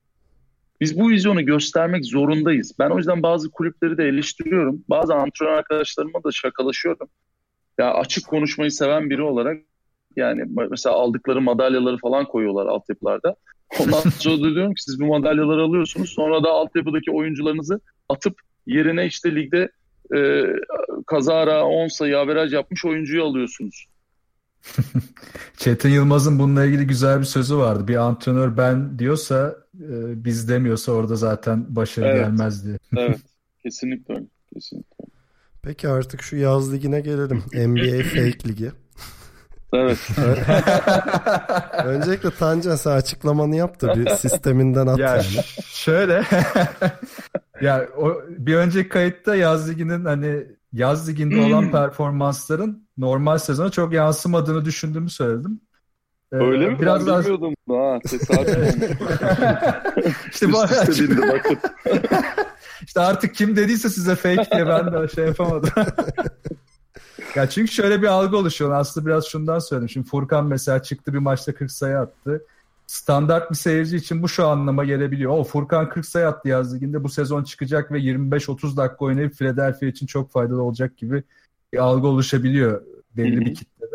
Biz bu vizyonu göstermek zorundayız. Ben o yüzden bazı kulüpleri de eleştiriyorum. Bazı antrenör arkadaşlarıma da şakalaşıyorum. Ya açık konuşmayı seven biri olarak yani mesela aldıkları madalyaları falan koyuyorlar altyapılarda. Ondan sonra da diyorum ki siz bu madalyaları alıyorsunuz. Sonra da altyapıdaki oyuncularınızı atıp yerine işte ligde e, kazara 10 sayı averaj yapmış oyuncuyu alıyorsunuz. Çetin Yılmaz'ın bununla ilgili güzel bir sözü vardı. Bir antrenör ben diyorsa e, biz demiyorsa orada zaten başarı Evet. gelmez diye. Evet. Kesinlikle öyle. Kesinlikle öyle. Peki artık şu yaz ligine gelelim. NBA Fake Ligi. Evet. Öncelikle Tancan sen açıklamanı yap da bir sisteminden at Ya yani. şöyle ya o bir önceki kayıtta yaz liginin hani yaz liginde olan performansların normal sezona çok yansımadığını düşündüğümü söyledim. Ee, Öyle mi? Biraz ben daha bilmiyordum. Ha, tesadüf olmuş. işte bu Üst üste bindi bakın. İşte artık kim dediyse size fake diye ben de şey yapamadım. ya çünkü şöyle bir algı oluşuyor. Aslında biraz şundan söyledim. Şimdi Furkan mesela çıktı bir maçta 40 sayı attı. Standart bir seyirci için bu şu anlama gelebiliyor. O Furkan 40 sayı attı yaz liginde bu sezon çıkacak ve 25-30 dakika oynayıp Philadelphia için çok faydalı olacak gibi bir algı oluşabiliyor belli Hı hı. bir kitlede.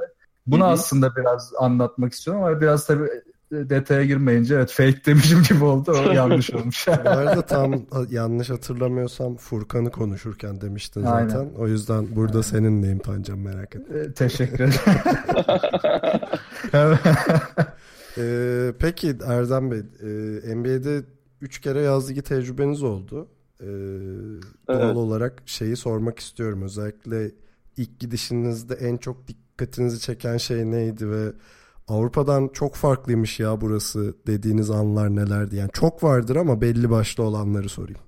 Bunu Hı hı. aslında biraz anlatmak istiyorum ama biraz tabii detaya girmeyince evet fake demişim gibi oldu. O yanlış olmuş. Bu arada tam yanlış hatırlamıyorsam Furkan'ı konuşurken demiştin Aynen. zaten. O yüzden burada seninleyim Tancan merak etme. Ee, Teşekkür ederim. Ee, peki Erdem Bey, e, NBA'de 3 kere yaz ligi tecrübeniz oldu. Ee, Doğal Evet. olarak şeyi sormak istiyorum. Özellikle ilk gidişinizde en çok dikkatinizi çeken şey neydi ve Avrupa'dan çok farklıymış ya burası dediğiniz anlar nelerdi? Yani çok vardır ama belli başlı olanları sorayım.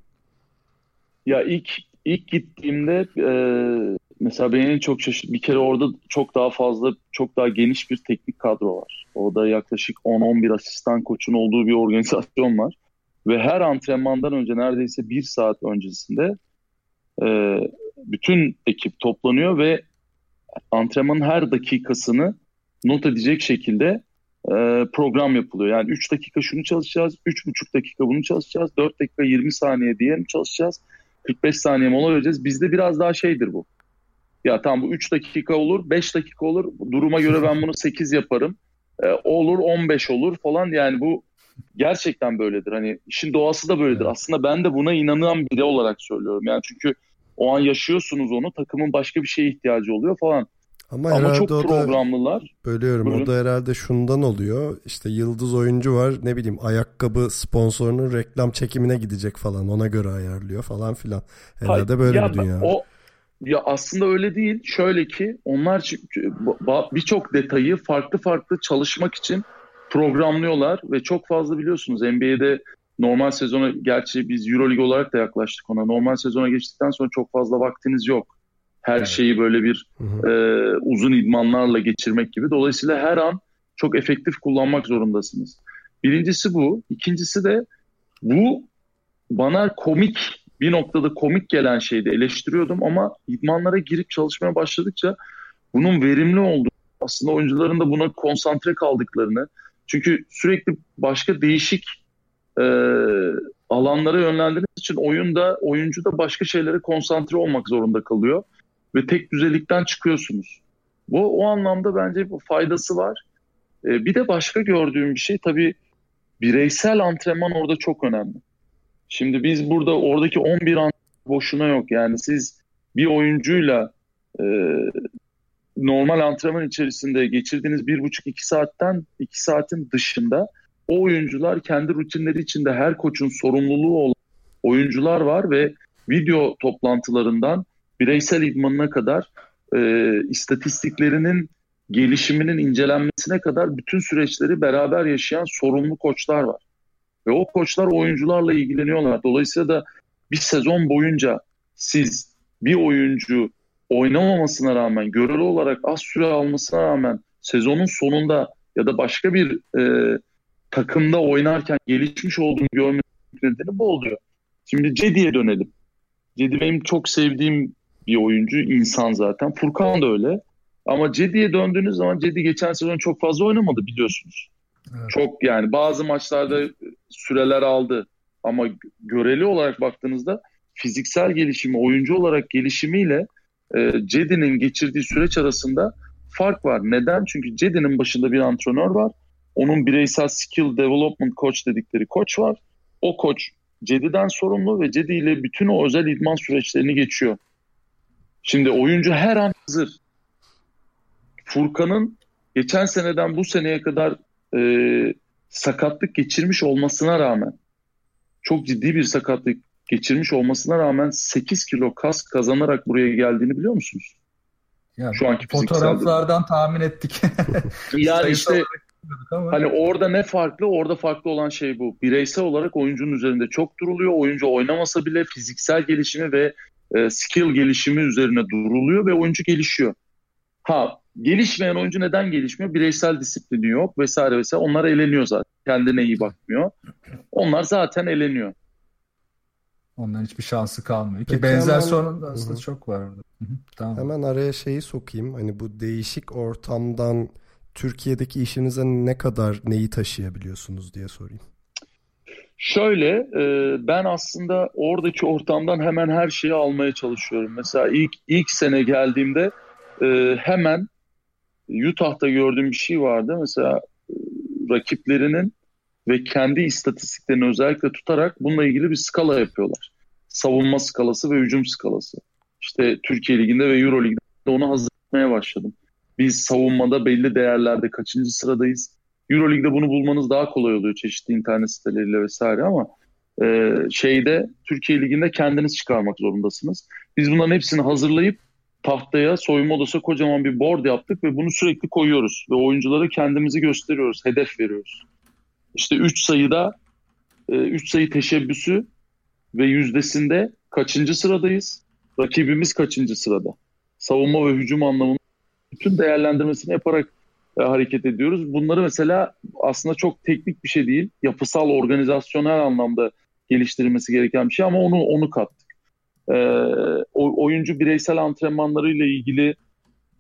Ya ilk ilk gittiğimde e, mesela beni en çok şaşırt bir kere orada çok daha fazla çok daha geniş bir teknik kadro var. Orada yaklaşık 10-11 asistan koçun olduğu bir organizasyon var. Ve her antrenmandan önce neredeyse bir saat öncesinde e, bütün ekip toplanıyor ve antrenmanın her dakikasını not edecek şekilde e, program yapılıyor. Yani 3 dakika şunu çalışacağız, 3,5 dakika bunu çalışacağız, 4 dakika 20 saniye diğerini çalışacağız. 45 saniye mola vereceğiz. Bizde biraz daha şeydir bu. Ya tamam bu 3 dakika olur, 5 dakika olur. Duruma göre ben bunu 8 yaparım. Ee, olur 15 olur falan. Yani bu gerçekten böyledir. Hani işin doğası da böyledir. Aslında ben de buna inanan biri olarak söylüyorum. Yani çünkü o an yaşıyorsunuz onu. Takımın başka bir şeye ihtiyacı oluyor falan. Ama, Ama çok o da programlılar. bölüyorum. Buyurun. O da herhalde şundan oluyor. İşte yıldız oyuncu var. Ne bileyim ayakkabı sponsorunun reklam çekimine gidecek falan. Ona göre ayarlıyor falan filan. Herhalde Hayır, böyle ya bir dünya. O ya aslında öyle değil. Şöyle ki onlar birçok detayı farklı farklı çalışmak için programlıyorlar ve çok fazla biliyorsunuz NBA'de normal sezona gerçi biz EuroLeague olarak da yaklaştık ona. Normal sezona geçtikten sonra çok fazla vaktiniz yok. Her Evet. şeyi böyle bir Hı hı. e, uzun idmanlarla geçirmek gibi. Dolayısıyla her an çok efektif kullanmak zorundasınız. Birincisi bu. İkincisi de bu bana komik bir noktada komik gelen şeydi. Eleştiriyordum ama idmanlara girip çalışmaya başladıkça bunun verimli olduğunu aslında oyuncuların da buna konsantre kaldıklarını çünkü sürekli başka değişik e, alanlara yönlendirdiğiniz için oyunda oyuncu da başka şeylere konsantre olmak zorunda kalıyor ve tek düzelikten çıkıyorsunuz. Bu o anlamda bence bu faydası var. E, bir de başka gördüğüm bir şey tabii bireysel antrenman orada çok önemli. Şimdi biz burada oradaki 11 antrenman boşuna yok. Yani siz bir oyuncuyla e, normal antrenman içerisinde geçirdiğiniz bir buçuk iki saatten iki saatin dışında o oyuncular kendi rutinleri içinde her koçun sorumluluğu olan oyuncular var ve video toplantılarından bireysel idmanına kadar e, istatistiklerinin gelişiminin incelenmesine kadar bütün süreçleri beraber yaşayan sorumlu koçlar var. Ve o koçlar oyuncularla ilgileniyorlar. Dolayısıyla da bir sezon boyunca siz bir oyuncu oynamamasına rağmen, göreli olarak az süre almasına rağmen sezonun sonunda ya da başka bir e, takımda oynarken gelişmiş olduğunu görmenin nedeni bu oluyor. Şimdi Cedi'ye dönelim. Cedi benim çok sevdiğim bir oyuncu, insan zaten. Furkan da öyle. Ama Cedi'ye döndüğünüz zaman Cedi geçen sezon çok fazla oynamadı biliyorsunuz. Evet. Çok yani bazı maçlarda süreler aldı ama göreli olarak baktığınızda fiziksel gelişimi, oyuncu olarak gelişimiyle e, Cedi'nin geçirdiği süreç arasında fark var. Neden? Çünkü Cedi'nin başında bir antrenör var. Onun bireysel skill development coach dedikleri koç var. O koç Cedi'den sorumlu ve Cedi ile bütün o özel idman süreçlerini geçiyor. Şimdi oyuncu her an hazır. Furkan'ın geçen seneden bu seneye kadar e, sakatlık geçirmiş olmasına rağmen çok ciddi bir sakatlık geçirmiş olmasına rağmen 8 kilo kas kazanarak buraya geldiğini biliyor musunuz? Yani Şu anki fotoğraflardan tahmin ettik. Yani işte ama. Hani orada ne farklı? Orada farklı olan şey bu. Bireysel olarak oyuncunun üzerinde çok duruluyor. Oyuncu oynamasa bile fiziksel gelişimi ve e, skill gelişimi üzerine duruluyor ve oyuncu gelişiyor. Ha gelişmeyen oyuncu neden gelişmiyor? Bireysel disiplini yok vesaire vesaire. Onlar eleniyor zaten. Kendine iyi bakmıyor. Onlar zaten eleniyor. Onların hiçbir şansı kalmıyor. Ki Peki benzer hemen- sorun da aslında Hı hı. çok var orada. Hı hı, Tamam. Hemen araya şeyi sokayım. Hani bu değişik ortamdan Türkiye'deki işinize ne kadar neyi taşıyabiliyorsunuz diye sorayım. Şöyle e, ben aslında oradaki ortamdan hemen her şeyi almaya çalışıyorum. Mesela ilk ilk sene geldiğimde e, hemen Utah'ta gördüğüm bir şey vardı. Mesela e, rakiplerinin ve kendi istatistiklerini özellikle tutarak bununla ilgili bir skala yapıyorlar. Savunma skalası ve hücum skalası. İşte Türkiye Ligi'nde ve Euro Ligi'de onu hazırlamaya başladım. Biz savunmada belli değerlerde kaçıncı sıradayız? Euroleague'de bunu bulmanız daha kolay oluyor çeşitli internet siteleriyle vesaire ama e, şeyde Türkiye Ligi'nde kendiniz çıkarmak zorundasınız. Biz bunların hepsini hazırlayıp tahtaya soyunma odası kocaman bir board yaptık ve bunu sürekli koyuyoruz ve oyunculara kendimizi gösteriyoruz, hedef veriyoruz. İşte 3 sayıda 3 sayı teşebbüsü ve yüzdesinde kaçıncı sıradayız? Rakibimiz kaçıncı sırada? Savunma ve hücum anlamında bütün değerlendirmesini yaparak e, hareket ediyoruz. Bunları mesela aslında çok teknik bir şey değil. Yapısal, organizasyonel anlamda geliştirilmesi gereken bir şey ama onu onu kattık. E, o, oyuncu bireysel antrenmanlarıyla ilgili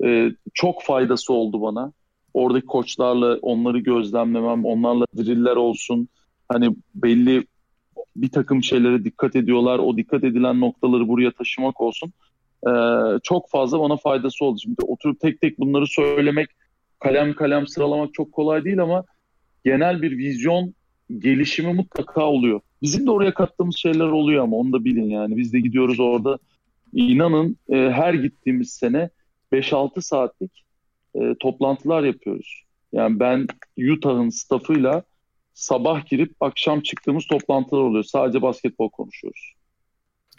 e, çok faydası oldu bana. Oradaki koçlarla onları gözlemlemem, onlarla driller olsun. Hani belli bir takım şeylere dikkat ediyorlar. O dikkat edilen noktaları buraya taşımak olsun. E, çok fazla bana faydası oldu. Şimdi oturup tek tek bunları söylemek kalem kalem sıralamak çok kolay değil ama genel bir vizyon gelişimi mutlaka oluyor. Bizim de oraya kattığımız şeyler oluyor ama onu da bilin yani. Biz de gidiyoruz orada. İnanın e, her gittiğimiz sene 5-6 saatlik e, toplantılar yapıyoruz. Yani ben Utah'ın staffıyla sabah girip akşam çıktığımız toplantılar oluyor. Sadece basketbol konuşuyoruz.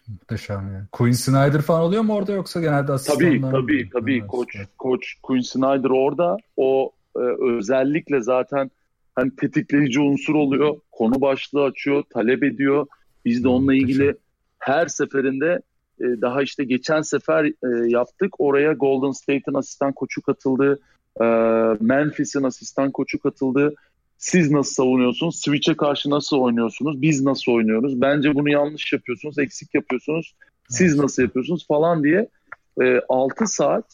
Muhteşem yani. Quinn Snyder falan oluyor mu orada yoksa genelde asistanlar Tabii tabii tabii Evet, koç koç Quinn Snyder orada. O e, özellikle zaten hani tetikleyici unsur oluyor. Konu başlığı açıyor, talep ediyor. Biz de onunla ilgili her seferinde e, daha işte geçen sefer e, yaptık. Oraya Golden State'in asistan koçu katıldı. E, Memphis'in asistan koçu katıldı. Siz nasıl savunuyorsunuz? Switch'e karşı nasıl oynuyorsunuz? Biz nasıl oynuyoruz? Bence bunu yanlış yapıyorsunuz, eksik yapıyorsunuz. Siz nasıl yapıyorsunuz falan diye e, 6 saat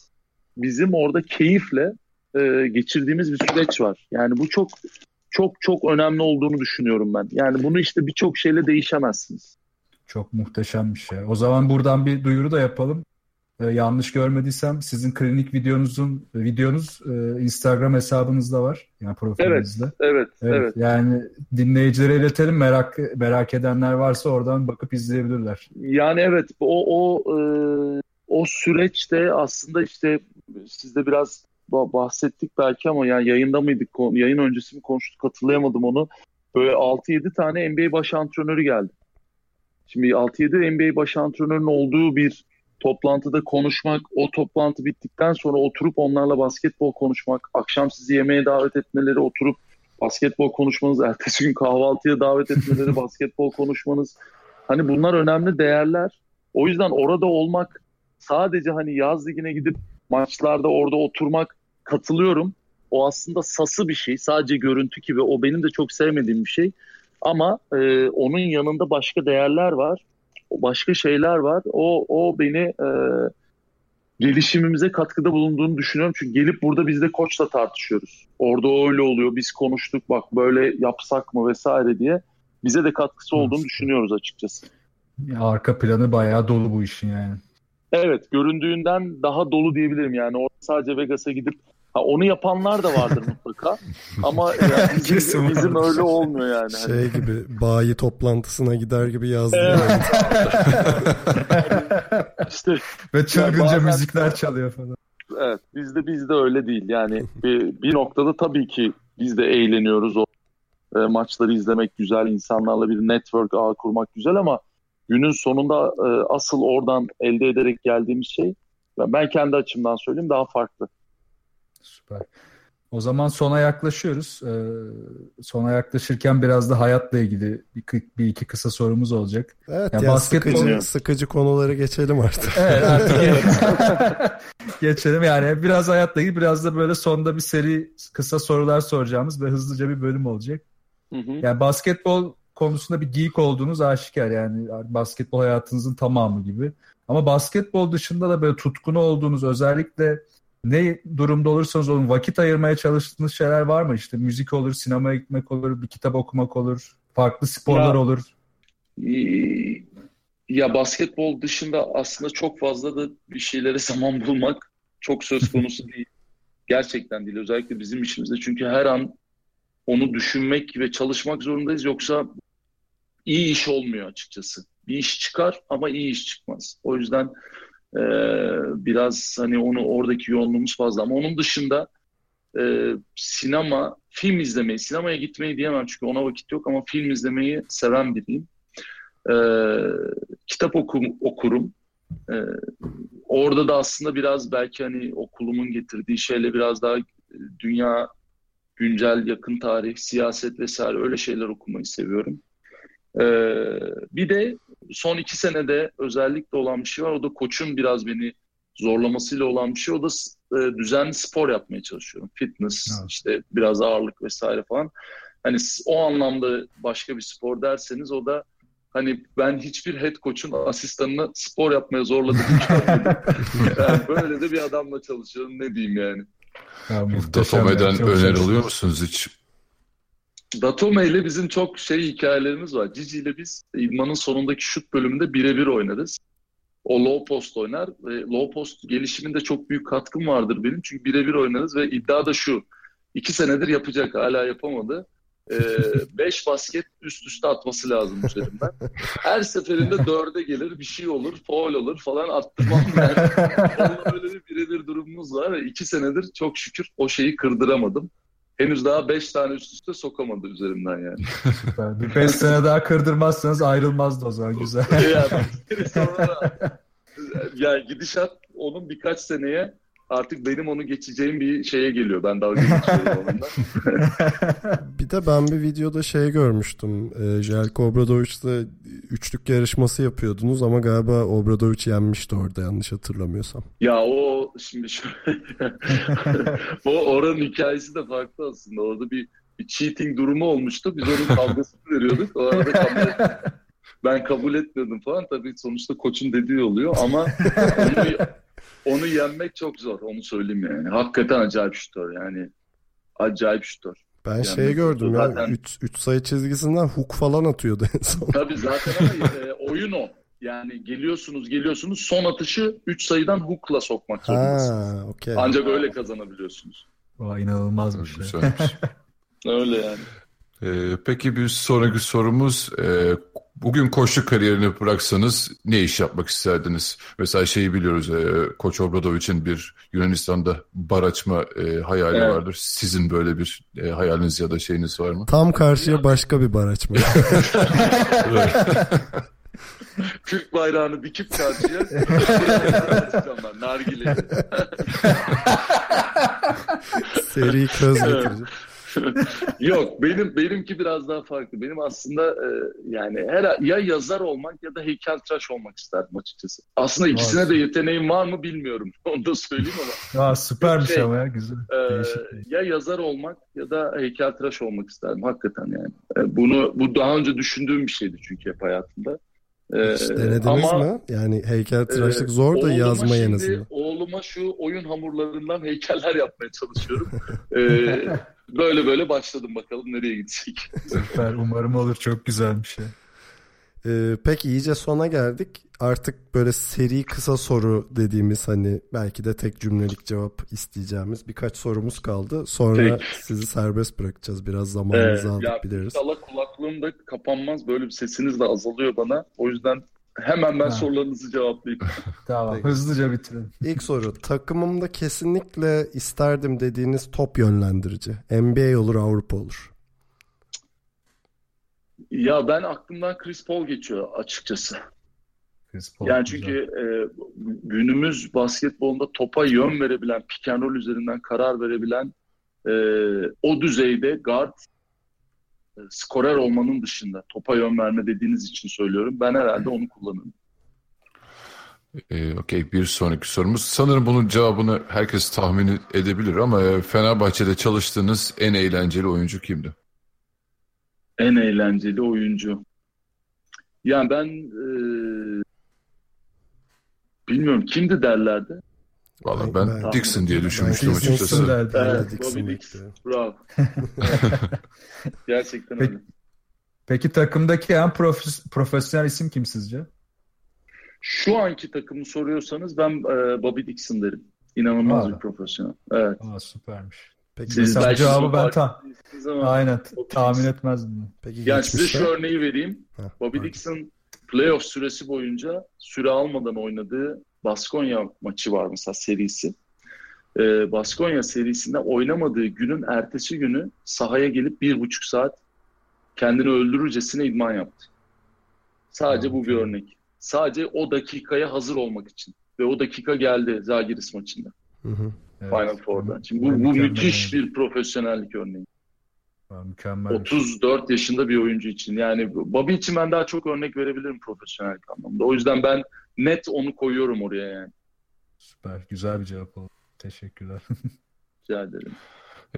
bizim orada keyifle e, geçirdiğimiz bir süreç var. Yani bu çok çok çok önemli olduğunu düşünüyorum ben. Yani bunu işte birçok şeyle değişemezsiniz. Çok muhteşem bir şey. O zaman buradan bir duyuru da yapalım. Ee, yanlış görmediysem sizin klinik videonuzun videonuz e, Instagram hesabınızda var. Yani profilinizde. Evet, Evet, evet. Yani dinleyicilere iletelim merak merak edenler varsa oradan bakıp izleyebilirler. Yani evet o o e, o süreçte aslında işte siz de biraz ba- bahsettik belki ama yani yayında mıydık yayın öncesi mi konuştuk hatırlayamadım onu. Böyle 6-7 tane NBA baş antrenörü geldi. Şimdi 6-7 NBA baş antrenörünün olduğu bir toplantıda konuşmak, o toplantı bittikten sonra oturup onlarla basketbol konuşmak, akşam sizi yemeğe davet etmeleri, oturup basketbol konuşmanız, ertesi gün kahvaltıya davet etmeleri, basketbol konuşmanız. Hani bunlar önemli değerler. O yüzden orada olmak sadece hani yaz ligine gidip maçlarda orada oturmak katılıyorum. O aslında sası bir şey. Sadece görüntü gibi. O benim de çok sevmediğim bir şey. Ama e, onun yanında başka değerler var. Başka şeyler var. O o beni e, gelişimimize katkıda bulunduğunu düşünüyorum. Çünkü gelip burada biz de koçla tartışıyoruz. Orada öyle oluyor. Biz konuştuk bak böyle yapsak mı vesaire diye. Bize de katkısı olduğunu düşünüyoruz açıkçası. Ya arka planı bayağı dolu bu işin yani. Evet göründüğünden daha dolu diyebilirim yani. Orada sadece Vegas'a gidip ha, onu yapanlar da vardır mutlaka. Ama yani bizim, Kesin bizim vardır. öyle olmuyor yani. Şey gibi bayi toplantısına gider gibi yazdı. Evet. işte Ve çılgınca bazen- müzikler çalıyor falan. Evet bizde bizde öyle değil. Yani bir, bir noktada tabii ki biz de eğleniyoruz. O e, maçları izlemek güzel, insanlarla bir network ağ kurmak güzel ama günün sonunda e, asıl oradan elde ederek geldiğimiz şey ben kendi açımdan söyleyeyim daha farklı. Süper. O zaman sona yaklaşıyoruz. Ee, sona yaklaşırken biraz da hayatla ilgili bir, bir iki kısa sorumuz olacak. Evet Ya ya, basketbol- sıkıcı, sıkıcı konuları geçelim artık. Evet artık geçelim yani biraz hayatla ilgili biraz da böyle sonda bir seri kısa sorular soracağımız ve hızlıca bir bölüm olacak. Hı hı. Yani basketbol konusunda bir geek olduğunuz aşikar yani basketbol hayatınızın tamamı gibi. Ama basketbol dışında da böyle tutkunu olduğunuz özellikle ne durumda olursanız olun vakit ayırmaya çalıştığınız şeyler var mı? İşte müzik olur, sinemaya gitmek olur, bir kitap okumak olur, farklı sporlar Ya- olur. Ee, Ya basketbol dışında aslında çok fazla da bir şeylere zaman bulmak çok söz konusu değil. Gerçekten değil. Özellikle bizim işimizde. Çünkü her an onu düşünmek ve çalışmak zorundayız. Yoksa iyi iş olmuyor açıkçası. Bir iş çıkar ama iyi iş çıkmaz. O yüzden e, biraz hani onu oradaki yoğunluğumuz fazla. Ama onun dışında e, sinema, film izlemeyi, sinemaya gitmeyi diyemem çünkü ona vakit yok ama film izlemeyi seven biriyim. Ee, kitap okum, okurum. Ee, orada da aslında biraz belki hani okulumun getirdiği şeyle biraz daha e, dünya, güncel, yakın tarih, siyaset vesaire öyle şeyler okumayı seviyorum. Ee, bir de son iki senede özellikle olan bir şey var. O da koçun biraz beni zorlamasıyla olan bir şey. O da e, düzenli spor yapmaya çalışıyorum. Fitness, Evet. işte biraz ağırlık vesaire falan. Hani o anlamda başka bir spor derseniz o da hani ben hiçbir head coach'un asistanını spor yapmaya görmedim. yani böyle de bir adamla çalışıyorum ne diyeyim yani. Ya, öneri şaşırdım. alıyor musunuz hiç? Datome ile bizim çok şey hikayelerimiz var. Cici ile biz idmanın sonundaki şut bölümünde birebir oynarız. O low post oynar ve low post gelişiminde çok büyük katkım vardır benim. Çünkü birebir oynarız ve iddia da şu. iki senedir yapacak hala yapamadı. Ee, beş basket üst üste atması lazım üzerimden. Her seferinde dörde gelir bir şey olur, foul olur falan attırmam ben. Onunla öyle bir birebir durumumuz var ve iki senedir çok şükür o şeyi kırdıramadım. Henüz daha beş tane üst üste sokamadı üzerimden yani. Süper. Bir 5 sene daha kırdırmazsanız ayrılmazdı o zaman güzel. yani, sonra, yani gidişat onun birkaç seneye artık benim onu geçeceğim bir şeye geliyor. Ben dalga geçiyorum onunla. Bir de ben bir videoda şey görmüştüm. E, Jelko Obradoviç'le üçlük yarışması yapıyordunuz ama galiba Obradoviç yenmişti orada yanlış hatırlamıyorsam. Ya o şimdi şöyle o oranın hikayesi de farklı aslında. Orada bir, bir cheating durumu olmuştu. Biz onun kavgasını veriyorduk. O arada kabul ben kabul etmiyordum falan. Tabii sonuçta koçun dediği oluyor ama onu, onu yenmek çok zor. Onu söyleyeyim yani. Hakikaten acayip şutör yani. Acayip şutör. Ben Yani şey gördüm ya zaten- 3 sayı çizgisinden hook falan atıyordu en son. Tabii zaten ama e, oyun o. Yani geliyorsunuz geliyorsunuz son atışı 3 sayıdan hook'la sokmak zorundasınız. Ha, okey. Ancak öyle kazanabiliyorsunuz. Vay inanılmazmış. ya. Güzelmiş. Öyle yani. Ee, peki bir sonraki sorumuz e, bugün koçluk kariyerini bıraksanız ne iş yapmak isterdiniz? Mesela şeyi biliyoruz e, Koç Obradoviç'in bir Yunanistan'da bar açma e, hayali Evet. vardır. Sizin böyle bir e, hayaliniz ya da şeyiniz var mı? Tam karşıya başka bir bar açma. Türk bayrağını dikip karşıya atacağım ben nargile. Seri köz getireceğim. Yok benim benimki biraz daha farklı. Benim aslında e, yani her ya yazar olmak ya da heykeltıraş olmak isterdim açıkçası. Aslında ikisine de yeteneğim var mı bilmiyorum. Onu da söyleyeyim ama. Aa, süpermiş Şey, ama ya güzel. Ee, Değişik. ya yazar olmak ya da heykeltıraş olmak isterdim hakikaten yani. Ee, bunu bu daha önce düşündüğüm bir şeydi çünkü hep hayatımda. Ee, Hiç denediniz ama, mi? Yani heykeltıraşlık e, zor da yazma en azından. Oğluma şu oyun hamurlarından heykeller yapmaya çalışıyorum. Ee, böyle böyle başladım bakalım nereye gidecek. Süper. Umarım olur. Çok güzelmiş ya. Ee, peki iyice sona geldik. Artık böyle seri kısa soru dediğimiz hani belki de tek cümlelik cevap isteyeceğimiz birkaç sorumuz kaldı. Sonra Peki. sizi serbest bırakacağız. Biraz Ee, zamanınızı aldık ya biliriz. inşallah kulaklığım da kapanmaz. Böyle bir sesiniz de azalıyor bana. O yüzden hemen ben Ha. sorularınızı cevaplayayım. Tamam. Peki. Hızlıca bitirelim. İlk soru. Takımımda kesinlikle isterdim dediğiniz top yönlendirici. NBA olur, Avrupa olur. Ya ben aklımdan Chris Paul geçiyor açıkçası. Chris Paul Yani güzel. çünkü e, günümüz basketbolunda topa yön verebilen, pick and roll üzerinden karar verebilen e, o düzeyde guard e, skorer olmanın dışında topa yön verme dediğiniz için söylüyorum. Ben herhalde onu kullanırım. Ee, Okey bir sonraki sorumuz. Sanırım bunun cevabını herkes tahmin edebilir ama e, Fenerbahçe'de çalıştığınız en eğlenceli oyuncu kimdi? En eğlenceli oyuncu. Yani ben e, bilmiyorum kimdi derlerdi. Vallahi Ben- ben Dixon diye düşünmüştüm Ben Dixon açıkçası. derdi. Ben de Evet, Dixon Bobby Dixon. Bravo. Gerçekten Peki. öyle. Peki takımdaki en profes- profesyonel isim kim sizce? Şu anki takımı soruyorsanız ben e, Bobby Dixon derim. İnanılmaz Aa. bir profesyonel. Evet. Aa süpermiş. Peki, Siz Mesela cevabı ben ta- Aynen. Tahmin etmezdim. peki Yani size şu örneği vereyim. Heh, Bobby pardon. Dixon playoff süresi boyunca süre almadan oynadığı Baskonya maçı var mesela serisi. Ee, Baskonya serisinde oynamadığı günün ertesi günü sahaya gelip bir buçuk saat kendini öldürürcesine idman yaptı. Sadece bu bir örnek. Sadece o dakikaya hazır olmak için. Ve o dakika geldi Zagiris maçında. Hı hı. Evet. Final Four'da. Şimdi bu, bu müthiş bir profesyonellik örneği. Mükemmel. 34 yaşında bir oyuncu için. Yani Bobby için ben daha çok örnek verebilirim profesyonellik anlamda. O yüzden ben net onu koyuyorum oraya yani. Süper. Güzel bir cevap oldu. Teşekkürler. Rica ederim.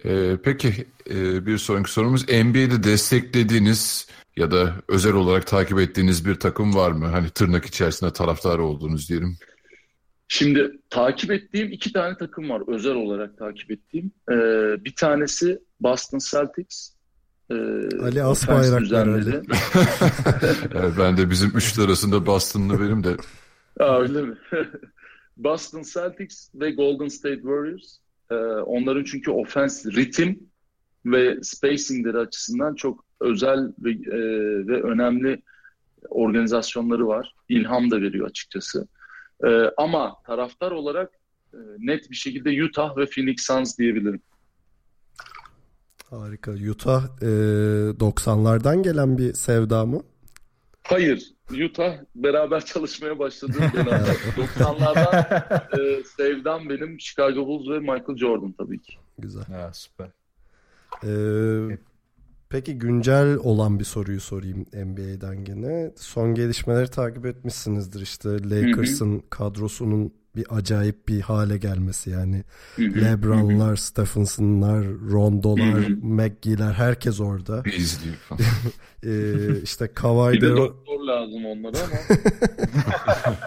Ee, peki e, bir sonraki sorumuz NBA'de desteklediğiniz ya da özel olarak takip ettiğiniz bir takım var mı? Hani tırnak içerisinde taraftar olduğunuz diyelim. Şimdi takip ettiğim iki tane takım var. Özel olarak takip ettiğim. Ee, bir tanesi Boston Celtics. Ee, Ali. Ali. Ee, ben de bizim üçlü arasında Boston'lı benim de Aa, öyle mi? Boston Celtics ve Golden State Warriors. Ee, onların çünkü offense, ritim ve spacingleri açısından çok özel ve, e, ve önemli organizasyonları var. İlham da veriyor açıkçası. Ee, ama taraftar olarak e, net bir şekilde Utah ve Phoenix Suns diyebilirim. Harika. Utah e, 90'lardan gelen bir sevda mı? Hayır, Utah beraber çalışmaya başladığım dönemler. 90'lardan e, sevdam benim Chicago Bulls ve Michael Jordan tabii ki. Güzel. ha, süper. Ee, peki güncel olan bir soruyu sorayım NBA'den gene. Son gelişmeleri takip etmişsinizdir işte Lakers'ın kadrosunun bir acayip bir hale gelmesi yani. Hı hı, LeBron'lar, Stephenson'lar, Rondo'lar. McGee'ler herkes orada. izleyeyim falan. Ee, işte Bir de doktor lazım onlara ama.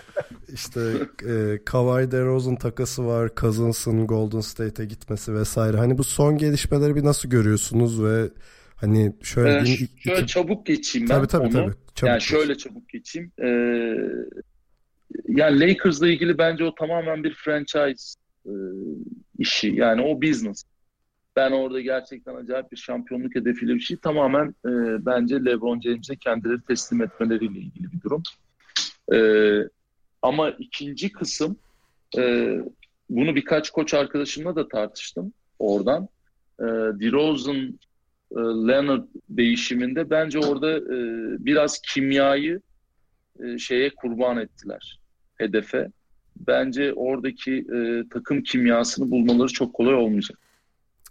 işte e, Kawhi DeRozan takası var, Cousins'ın Golden State'e gitmesi vesaire. Hani bu son gelişmeleri bir nasıl görüyorsunuz ve hani şöyle Ee, diyeyim, şöyle iki- çabuk geçeyim ben tabii tabii onu. tabii. Çabuk yani geç. şöyle çabuk geçeyim. Ee, yani Lakers'la ilgili bence o tamamen bir franchise e, işi. Yani o business. Ben orada gerçekten acayip bir şampiyonluk hedefiyle bir şey. Tamamen e, bence LeBron James'e kendileri teslim etmeleriyle ilgili bir durum. E, ama ikinci kısım e, bunu birkaç koç arkadaşımla da tartıştım oradan. E, DeRozan e, Leonard değişiminde bence orada e, biraz kimyayı e, şeye kurban ettiler hedefe. Bence oradaki e, takım kimyasını bulmaları çok kolay olmayacak.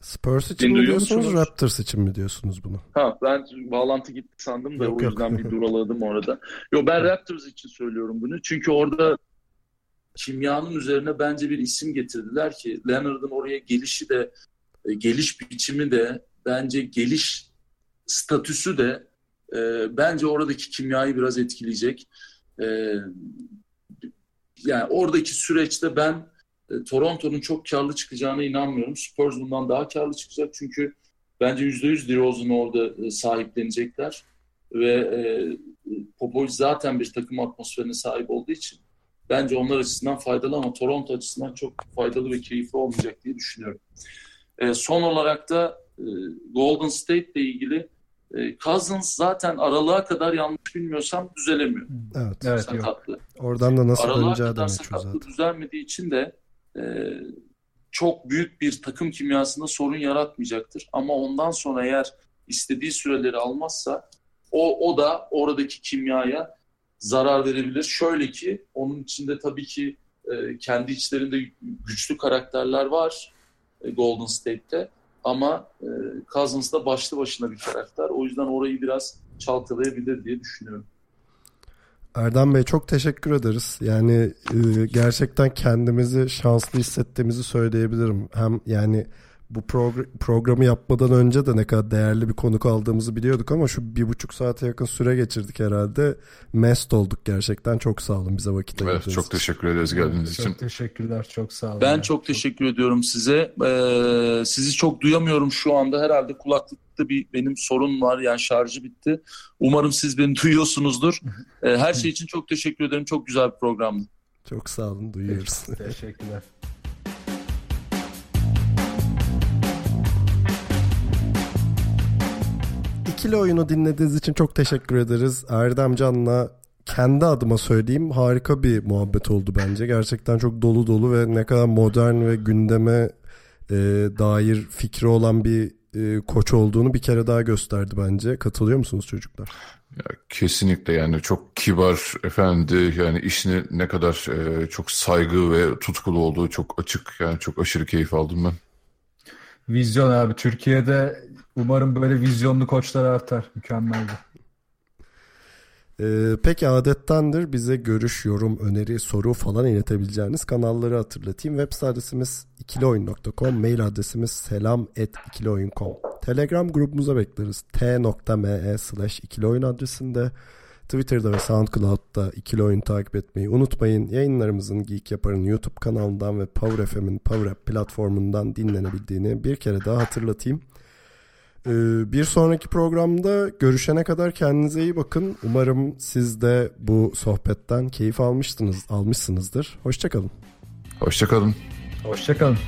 Spurs için Beni mi diyorsunuz? Raptors için mi diyorsunuz bunu? Ha ben bağlantı gitti sandım da Yok, o yok. yüzden bir duraladım orada. Yo ben Raptors için söylüyorum bunu. Çünkü orada kimyanın üzerine bence bir isim getirdiler ki Leonard'ın oraya gelişi de e, geliş biçimi de bence geliş statüsü de e, bence oradaki kimyayı biraz etkileyecek. E, yani oradaki süreçte ben e, Toronto'nun çok karlı çıkacağına inanmıyorum. Spurs bundan daha karlı çıkacak çünkü bence %100 DeRozan'ı orada e, sahiplenecekler ve e, Popovic zaten bir takım atmosferine sahip olduğu için bence onlar açısından faydalı ama Toronto açısından çok faydalı ve keyifli olmayacak diye düşünüyorum. E, son olarak da Golden State ile ilgili e, Cousins zaten aralığa kadar yanlış bilmiyorsam düzelemiyor. Evet. Evet, yok. sakatlı. Oradan da nasıl Aralığa döneceği kadar de meçhul zaten. düzelmediği için de e, çok büyük bir takım kimyasında sorun yaratmayacaktır. Ama ondan sonra eğer istediği süreleri almazsa o, o da oradaki kimyaya zarar verebilir. Şöyle ki onun içinde tabii ki e, kendi içlerinde güçlü karakterler var e, Golden State'te. Ama e, Cousins da başlı başına bir karakter. O yüzden orayı biraz çalkalayabilir diye düşünüyorum. Erdem Bey çok teşekkür ederiz. Yani e, gerçekten kendimizi şanslı hissettiğimizi söyleyebilirim. Hem yani bu progr- programı yapmadan önce de ne kadar değerli bir konuk aldığımızı biliyorduk ama şu bir buçuk saate yakın süre geçirdik herhalde. Mest olduk gerçekten. Çok sağ olun bize vakit Evet, ayırdığınız çok için. teşekkür ederiz geldiğiniz için. Çok teşekkürler. Çok sağ olun. Ben Ya. çok teşekkür ediyorum size. Ee, sizi çok duyamıyorum şu anda. Herhalde kulaklıkta bir benim sorun var. Yani şarjı bitti. Umarım siz beni duyuyorsunuzdur. Ee, her şey için çok teşekkür ederim. Çok güzel bir programdı. Çok sağ olun duyuyoruz. Teşekkürler. İkili oyunu dinlediğiniz için çok teşekkür ederiz. Erdem Can'la kendi adıma söyleyeyim harika bir muhabbet oldu bence. Gerçekten çok dolu dolu ve ne kadar modern ve gündeme e, dair fikri olan bir e, koç olduğunu bir kere daha gösterdi bence. Katılıyor musunuz çocuklar? Ya, kesinlikle yani çok kibar efendi yani işine ne kadar e, çok saygı ve tutkulu olduğu çok açık yani çok aşırı keyif aldım ben. Vizyon abi. Türkiye'de umarım böyle vizyonlu koçlar artar. Mükemmeldi. Ee, peki adettendir bize görüş, yorum, öneri, soru falan iletebileceğiniz kanalları hatırlatayım. Web adresimiz ikilioyun.com, mail adresimiz selam@ikilioyun.com. Telegram grubumuza bekleriz. t.me slash ikilioyun adresinde. Twitter'da ve SoundCloud'da ikili oyun takip etmeyi unutmayın. Yayınlarımızın Geek Yapar'ın YouTube kanalından ve Power FM'in Power App platformundan dinlenebildiğini bir kere daha hatırlatayım. Ee, Bir sonraki programda görüşene kadar kendinize iyi bakın. Umarım siz de bu sohbetten keyif almışsınız, almışsınızdır. Hoşçakalın. Hoşçakalın. Hoşçakalın.